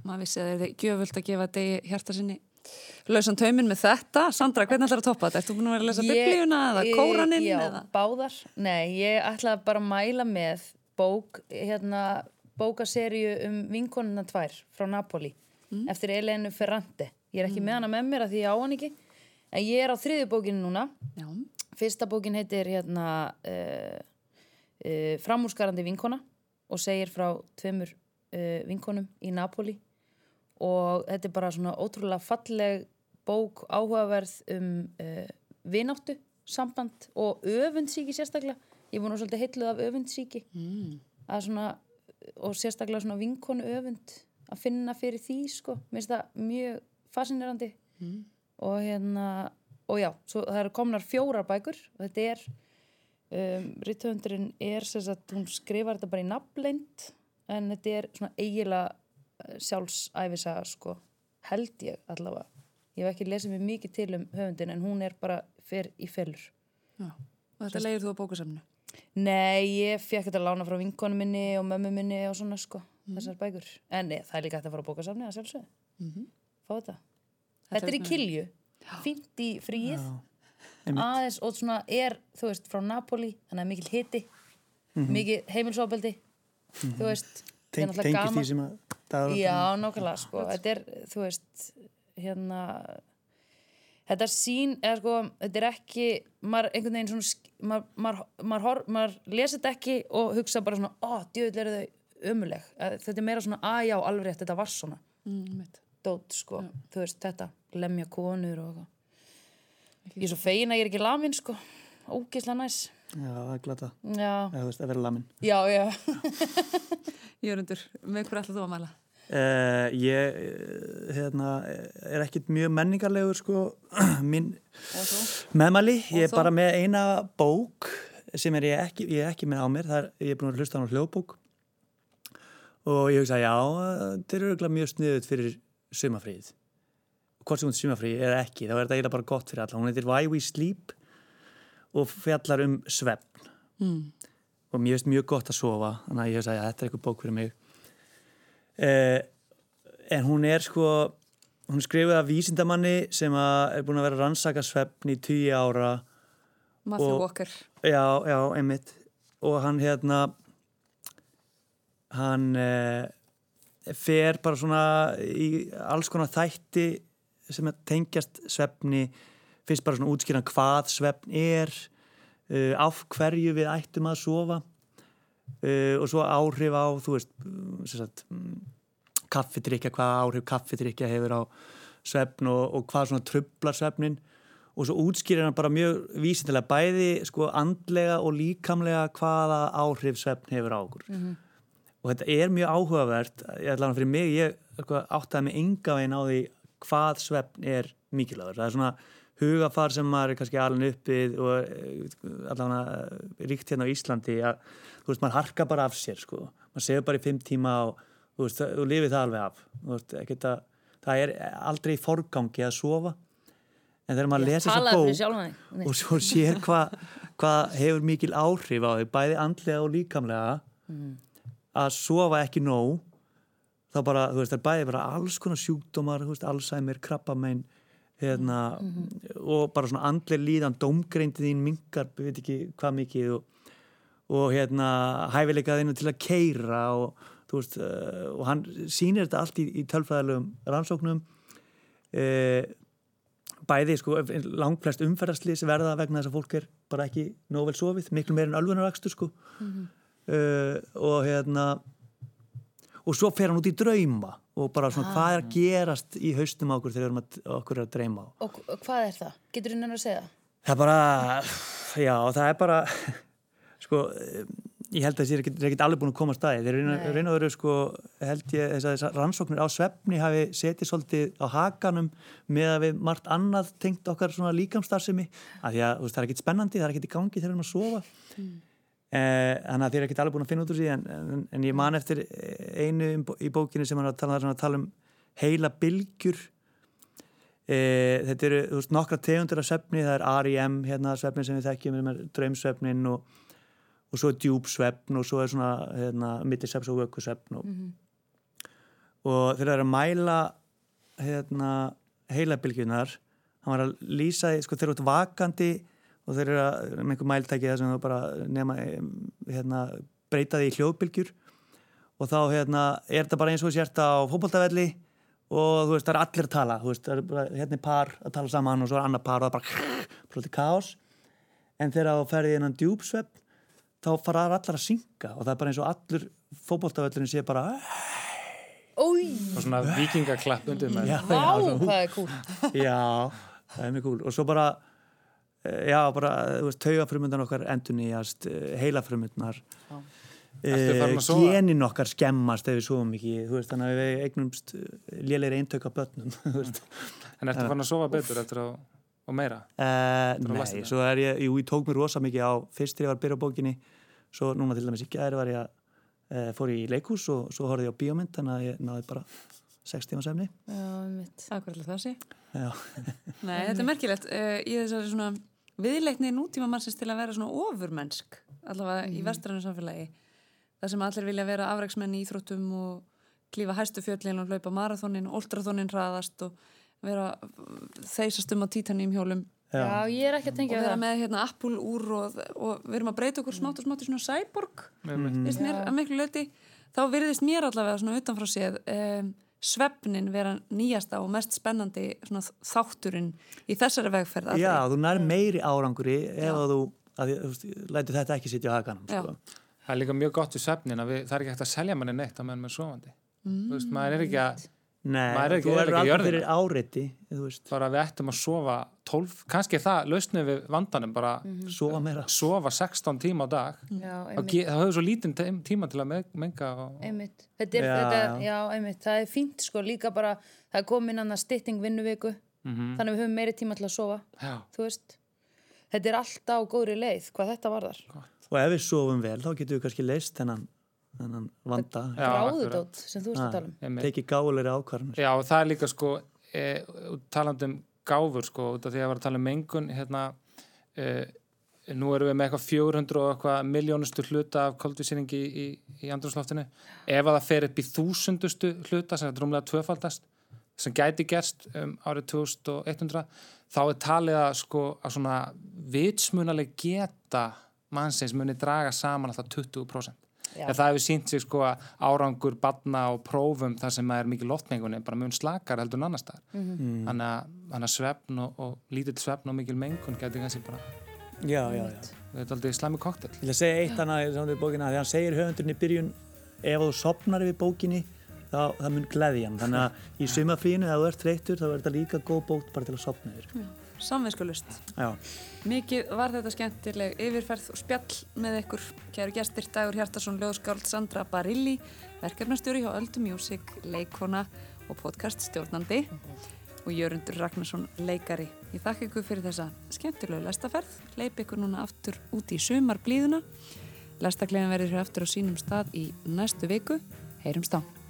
maður vissi að það er gjöfult að gefa degi hjarta sinni lausan tauminn með þetta Sandra, hvernig ætlar það að toppa þetta? Erstu búin að vera að lesa biblíuna eða kóraninn? Já, eða? báðar Nei, ég ætla bara að mæla með bók hérna bókaserju um vinkonuna tvær frá Napoli mm. eftir Elenu Ferrante ég er ekki mm. með hana með mér að því ég á hann ekki en ég er á þriðu bókinu núna Já. fyrsta bókin heitir hérna uh, uh, Framúrskarandi vinkona og segir frá tveimur uh, vinkonum í Napoli og þetta er bara svona ótrúlega falleg bók áhugaverð um vináttu samband og öfundsíki sérstaklega ég að svolítið heitluð af öfundsíki mm. svona og sérstaklega svona vinkonu öfund að finna fyrir því sko mér finnst það mjög fascinerandi mm. og hérna og já, svo það eru komnar fjórar bækur og þetta er um, rittöfundurinn er sagt, hún skrifar þetta bara í nafnleint en þetta er svona eiginlega sjálfsæfisaga sko held ég allavega ég hef ekki lesið mér mikið til um höfundin en hún er bara fyrr í fellur og þetta leiður þú á bókasamnu? Nei, ég fekk þetta lána frá vinkonu minni og mömmu minni og svona sko, mm. þessar bækur. En nei, það er líka hægt að fara á bókasafni að sjálfsögðu. Mm -hmm. Fá þetta. Þetta, þetta er í kilju, fint í fríið, aðeins og svona er, þú veist, frá Napoli, þannig að mikil hiti, mm -hmm. mikil heimilsóbeldi, -hmm. þú veist, það er náttúrulega gaman. Já, nákvæmlega, sko, þetta er, þú veist, hérna þetta sín, eða sko, þetta er ekki maður einhvern veginn svona maður, maður, maður, maður lesa þetta ekki og hugsa bara svona, ó, djöðl eru þau ömuleg, þetta er meira svona, að já, alveg rétt, þetta var svona. Mm, dót, sko, já. þú veist, þetta lemja konur og ég er svo fein að ég er ekki lamin, sko. Ógeðslega næs Já, það er glata, eða þú veist, að vera lamin Já, já. Jörgundur, með hvað ætlaðu þú að mæla? Uh, ég hérna, er ekkit mjög menningarlegur sko, minn meðmæli, ég er bara með eina bók sem er ég ekki, ég er ekki með á mér, er, ég er búin að hlusta á hljóðbók. Og ég hugsa, já, þetta er örgulega mjög sniðut fyrir sumafríð hvort sem hún er sumafríð eða ekki þá er þetta eiginlega bara gott fyrir alla. Hún heitir Why We Sleep og fjallar um svefn. Mm. og mér finnst mjög gott að sofa þannig að ég hugsa, já, þetta er eitthvað bók fyrir mig. Eh, en hún er sko hún er skrifið af vísindamanni sem að er búin að vera að rannsaka svefn í tíu ára. Matthew Og- Walker. Já, já, einmitt. Og hann hérna hann eh, fer bara svona í alls konar þætti sem að tengjast svefni fyrst bara svona útskýran hvað svefn er uh, af hverju við ættum að sofa uh, og svo áhrif á þú veist mm, sagt, mm, kaffidrykja, hvað áhrif kaffidrykja hefur á svefn og, og hvað svona trublar svefnin og svo útskýrir hann bara mjög vísindilega bæði sko andlega og líkamlega hvaða áhrif svefn hefur á okkur. Og þetta er mjög áhugavert ég ætla hann fyrir mig, ég sko, áttaði mig enga veginn á því hvað svefn er mikilvægur, það er svona hugafar sem maður er kannski alveg uppið og allavega ríkt hérna á Íslandi að þú veist, maður harka bara af sér sko, maður segur bara í fimm tíma og þú veist, og lifið það alveg af. Þú veist, að, það er aldrei í forgangi að sofa. En þegar maður lesa bók sjálfan þig og svo sér hvað hva hefur mikil áhrif á þau bæði andlega og líkamlega að sofa ekki nóg þá bara, þú veist, það er bæði bara alls konar sjúkdómar, þú veist, Alzheimer, krabbamein hérna, og bara svona andlega líðan, dómgreindið þín mingar, við veit ekki hvað mikið og, og hérna hæfileikað þínu til að keira og þú veist, uh, og hann sýnir þetta allt í, í tölfræðilegum rannsóknum. Uh, bæði, sko, langflest umferðarslýs verða vegna þess að fólk er bara ekki nóg vel sofið, miklu meir en alvunarakstur sko. Uh, og hérna og svo fer hann út í drauma og bara svona hvað er að gerast í haustum okkur þegar okkur er að dreyma á Og hvað er það? Getur þú nefnir að segja það? það er bara, já það er bara sko, ég held að þessi er ekkert- er alveg búin að koma að staði þeir reyna, Nei. reyna að vera sko, held ég þess að þessar rannsóknir á svefni hafi setið svolítið á hakanum með að við margt annað tengt okkar svona líkamstarfsemi af því að veist, það er ekkert spennandi, það er ekkert í gangi þegar við erum að sofa Eh, þannig að þið er ekkert alveg búin að finna út úr því en, en, en ég man eftir einu í bó- í bókinni sem hann að tala, að tala um heila bylgjur. Eh, þetta eru veist, nokkra tegundur af svefni, það er REM hérna svefni sem við þekkjum, draumsvefnin og, og svo er djúpsvefn og svo er svona hérna, millisvefn og vökkusvefn og, og þeir eru að mæla hérna, heila bylgjunar hann var að lýsa sko þeir eru vakandi og þeir eru að, með einhver mæltæki það sem þú bara nema hérna, breyta því í hljóðbylgjur. Og þá hérna, er þetta bara eins og sért á fótboltavelli og þú veist, það er allir að tala. Þú veist, það er bara, hérna er par að tala saman og svo er annar par og það er bara brotið kaos. En þegar þú ferði innan djúpsvepp þá fara allar að synga og það er bara eins og allur fótboltavellin sé bara Ói, og svona vikingaklapp undir með. Já, er það er mjög cool og svo bara já, bara, þú veist, taugafrumundan okkar endur nýjast, farin að sofa? genin okkar skemmast ef við sofum ekki, þú veist, þannig að við eignumst lélegri eintök af börnum veist. en ertu farin að sofa betur eftir að og meira Uh, nei, svo er ég, jú, ég tók mér rosa mikið á fyrst þegar ég var að byrja bókinni svo núna til dæmis í gæri var ég að uh, fór í leikhús og svo horfði ég á bíómynd þannig að ég náði bara 6 tíma semni Já, mitt Akkurat það sé. Já, Nei, þetta er merkilegt. Uh, í þessari svona viðleikni nútíma mannsins til að vera svona ofurmennsk, allavega í vestrannu samfélagi. Það sem allir vilja vera afreiksmenn í íþróttum og klífa hæstu fjöllin og hlaupa marathónin, ultrathónin hraðast og vera þeisast um á títaným hjólum Já, já, ég er ekki að og tengja vera það með hérna Apple úr og, og við erum að breyta okkur smátt og smátt í svona cyborg, mm. mér að miklu löti. Þá virðist mér allavega svona utanfrá séð um, svefnin vera nýjasta og mest spennandi svona þátturinn í þessari vegferð. já, þú nær meiri áranguri ef að þú, að, þú lætur þetta ekki sitja á hakanum sko. það er líka mjög gott við svefnin að við, það er ekki hægt að selja manni neitt að meðan með sofandi þú veist, maður er ekki að Nei, Maður er ekki þú eyðileggja er alltaf jörðina. fyrir áreiti þú veist, bara við ættum að sofa 12, kannski er það lausnið við vandanum bara sofa meira. Sofa 16 tíma á dag. Já, þá hefur svo lítinn tím- tíma til að me- menga og, einmitt. Þetta er, Já, þetta, já. já, einmitt, það er fínt sko líka bara, það er komin annað stytting vinnuviku, Mhm. þannig að við höfum meiri tíma til að sofa, já, þú veist. Þetta er alltaf á góðri leið, hvað þetta varðar. Og ef við sofum vel þá getum við kannski leist þennan þennan vanda. Já, Gráðudót sem þú veist að tala um. Tekið gáðulegri ákvarðanir. Já, og það er líka sko e, talandi um gáfur sko út af því að ég var að tala um mengun hérna e, nú erum við með eitthvað 400 og eitthvað miljónustu hluta af koldvísýringi í, í, í andrumsloftinu ef að það fer upp í þúsundustu hluta sem er drúmlega tvöfaldast sem gæti gerst um árið 2100 þá er talið að sko að svona vitsmunaleg geta mannsins muni draga saman alltaf 20% Já. en það hefur sínt sig sko að árangur badna og prófum þar sem er mikið loftmengunni bara mun slakar heldur en annar staðar. Mhm. þannig að, þannig að svefn og, og lítill svefn og mikil mengun getur kannski bara já, já, já. þetta er aldrei slæmi koktel Ég að segja eitt annað við bókina þegar hann segir höfundurinn í byrjun ef þú sopnar yfir bókinni þá það mun gleðja hann. Þannig að í sumafrínu ef þú ert þreyttur þá er þetta líka góð bók bara til að sopna yfir Samvinskulust. Mikið var þetta skemmtileg yfirferð og spjall með ykkur. Kæru gestir Dagur Hjartarsson, Ljóðskáld Sandra Barilli, verkefnastjóri hjá Öldu Music, leikona og podcast stjórnandi og Jörundur Ragnarsson, leikari. Ég þakka ykkur fyrir þessa skemmtilegu lestaferð. Leip ykkur núna aftur út í sumar blíðuna. Lestaklegin verður hér aftur á sínum stað í næstu viku. Heyrumst á.